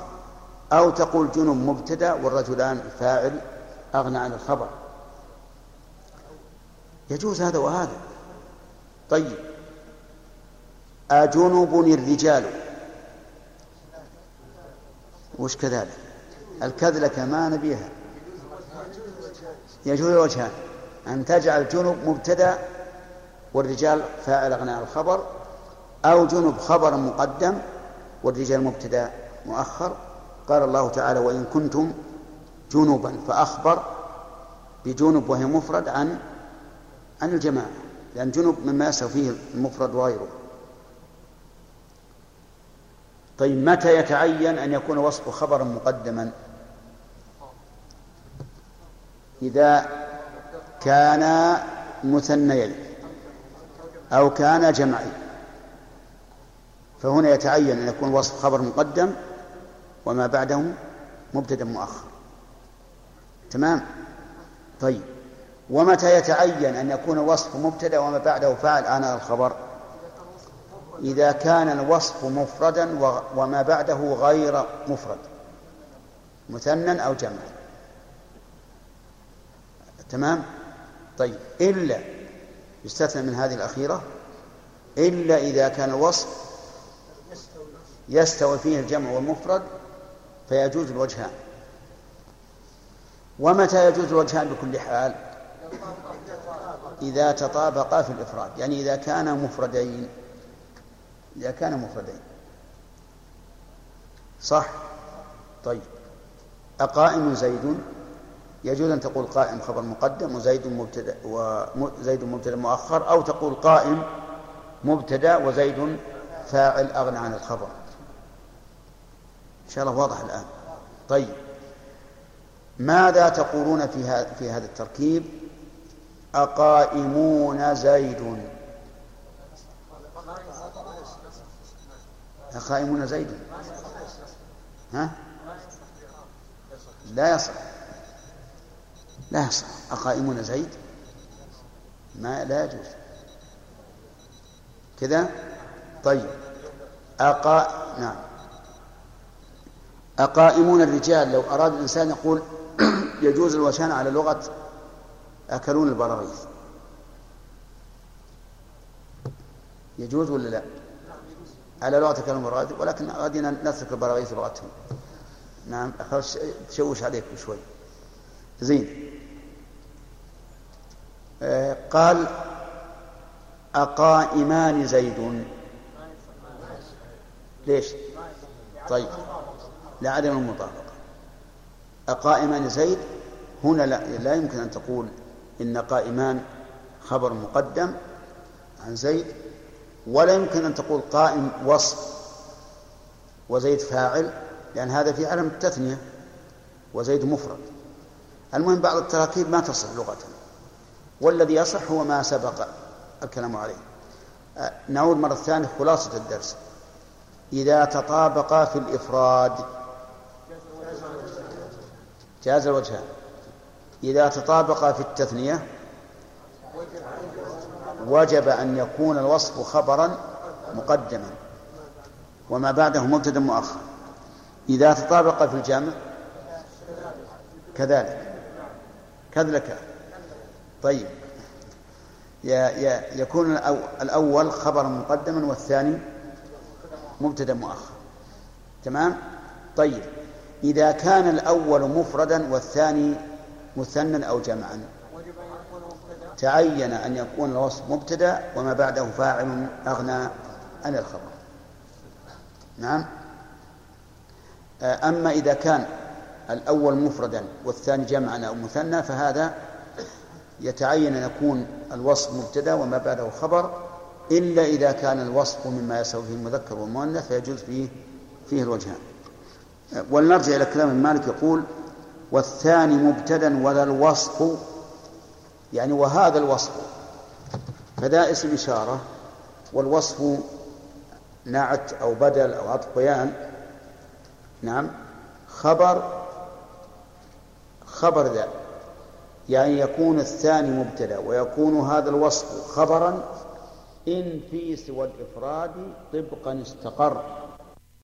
أو تقول جنب مبتدأ والرجلان فاعل أغنى عن الخبر. يجوز هذا وهذا. طيب. أجنب الرجال. وش كذلك؟ الكذلة كما نبيها. يجوز الوجهان أن تجعل جنب مبتدأ والرجال فاعل أغنى عن الخبر أو جنب خبر مقدم والرجال مبتدأ مؤخر. قال الله تعالى وإن كنتم جنبا فأخبر بجنب وهي مفرد عن عن الجماعة. لأن جنب مما يسهو فيه المفرد وغيره. طيب متى يتعين أن يكون وصف خبرا مقدما؟ إذا كان مثنيين أو كان جمعين. فهنا يتعين أن يكون وصف خبر مقدم وما بعده مبتدأ مؤخر. تمام؟ طيب ومتى يتعين أن يكون وصف مبتدأ وما بعده فاعل آناء الخبر؟ إذا كان الوصف مفردا وما بعده غير مفرد مثنى أو جمع. تمام؟ طيب. إلا يستثنى من هذه الأخيرة إلا إذا كان الوصف يستوي فيه الجمع والمفرد فيجوز الوجهان. ومتى يجوز الوجهان بكل حال؟ إذا تطابقا في الإفراد. يعني إذا كانا مفردين. إذا كانا مفردين. صح؟ طيب. أقائم زيد؟ يجوز أن تقول قائم خبر مقدم وزيد مبتدأ وزيد مبتدأ مؤخر أو تقول قائم مبتدأ وزيد فاعل أغنى عن الخبر. إن شاء الله واضح الآن. طيب. ماذا تقولون في هذا في هذا التركيب؟ أقائمون زيد. قائمون زيد. ها؟ لا يصح. لا يصح. أقائمون زيد؟ ما لا يجوز. كذا؟ طيب. أقا نعم. أقائمون الرجال لو أراد الإنسان يقول يجوز الوشان على لغة أكلون البراغيث يجوز ولا لا؟ على أكلون البراغيث ولكن غادينا نترك البراغيث لغتهم. نعم تشوش عليكم شوي. زين. آه قال أقائمان زيد ليش؟ طيب. لعدم المطابقة. أقائمان زيد هنا لا, لا يمكن أن تقول إن قائمان خبر مقدم عن زيد. ولا يمكن أن تقول قائم وصف وزيد فاعل لأن هذا في علم التثنية وزيد مفرد. المهم بعض التراكيب ما تصح لغة والذي يصح هو ما سبق الكلام عليه. نعود مرة ثانية خلاصة الدرس. إذا تطابقا في الإفراد جاز الوجهان. إذا تطابقا في التثنية وجب أن يكون الوصف خبرا مقدما. وما بعده مبتدا مؤخر إذا تطابق في الجمع كذلك. كذلك. طيب. يكون الأول خبرا مقدما والثاني مبتدا مؤخر تمام؟ طيب. إذا كان الأول مفردا والثاني مثنى أو جمعا تعين أن يكون الوصف مبتدأ وما بعده فاعل أغنى عن الخبر. نعم. أما إذا كان الأول مفردا والثاني جمعا أو مثنى فهذا يتعين أن يكون الوصف مبتدأ وما بعده خبر إلا إذا كان الوصف مما يسوي فيه المذكر والمؤنث فيجوز فيه فيه الوجهان ولنرجع إلى كلام المالك يقول والثاني مبتدا ولا الوصف يعني وهذا الوصف فذا اسم إشارة والوصف نعت أو بدل أو عطف بيان نعم. خبر خبر ذا يعني يكون الثاني مبتدا ويكون هذا الوصف خبرا إن في سوى الإفراد طبقا استقر.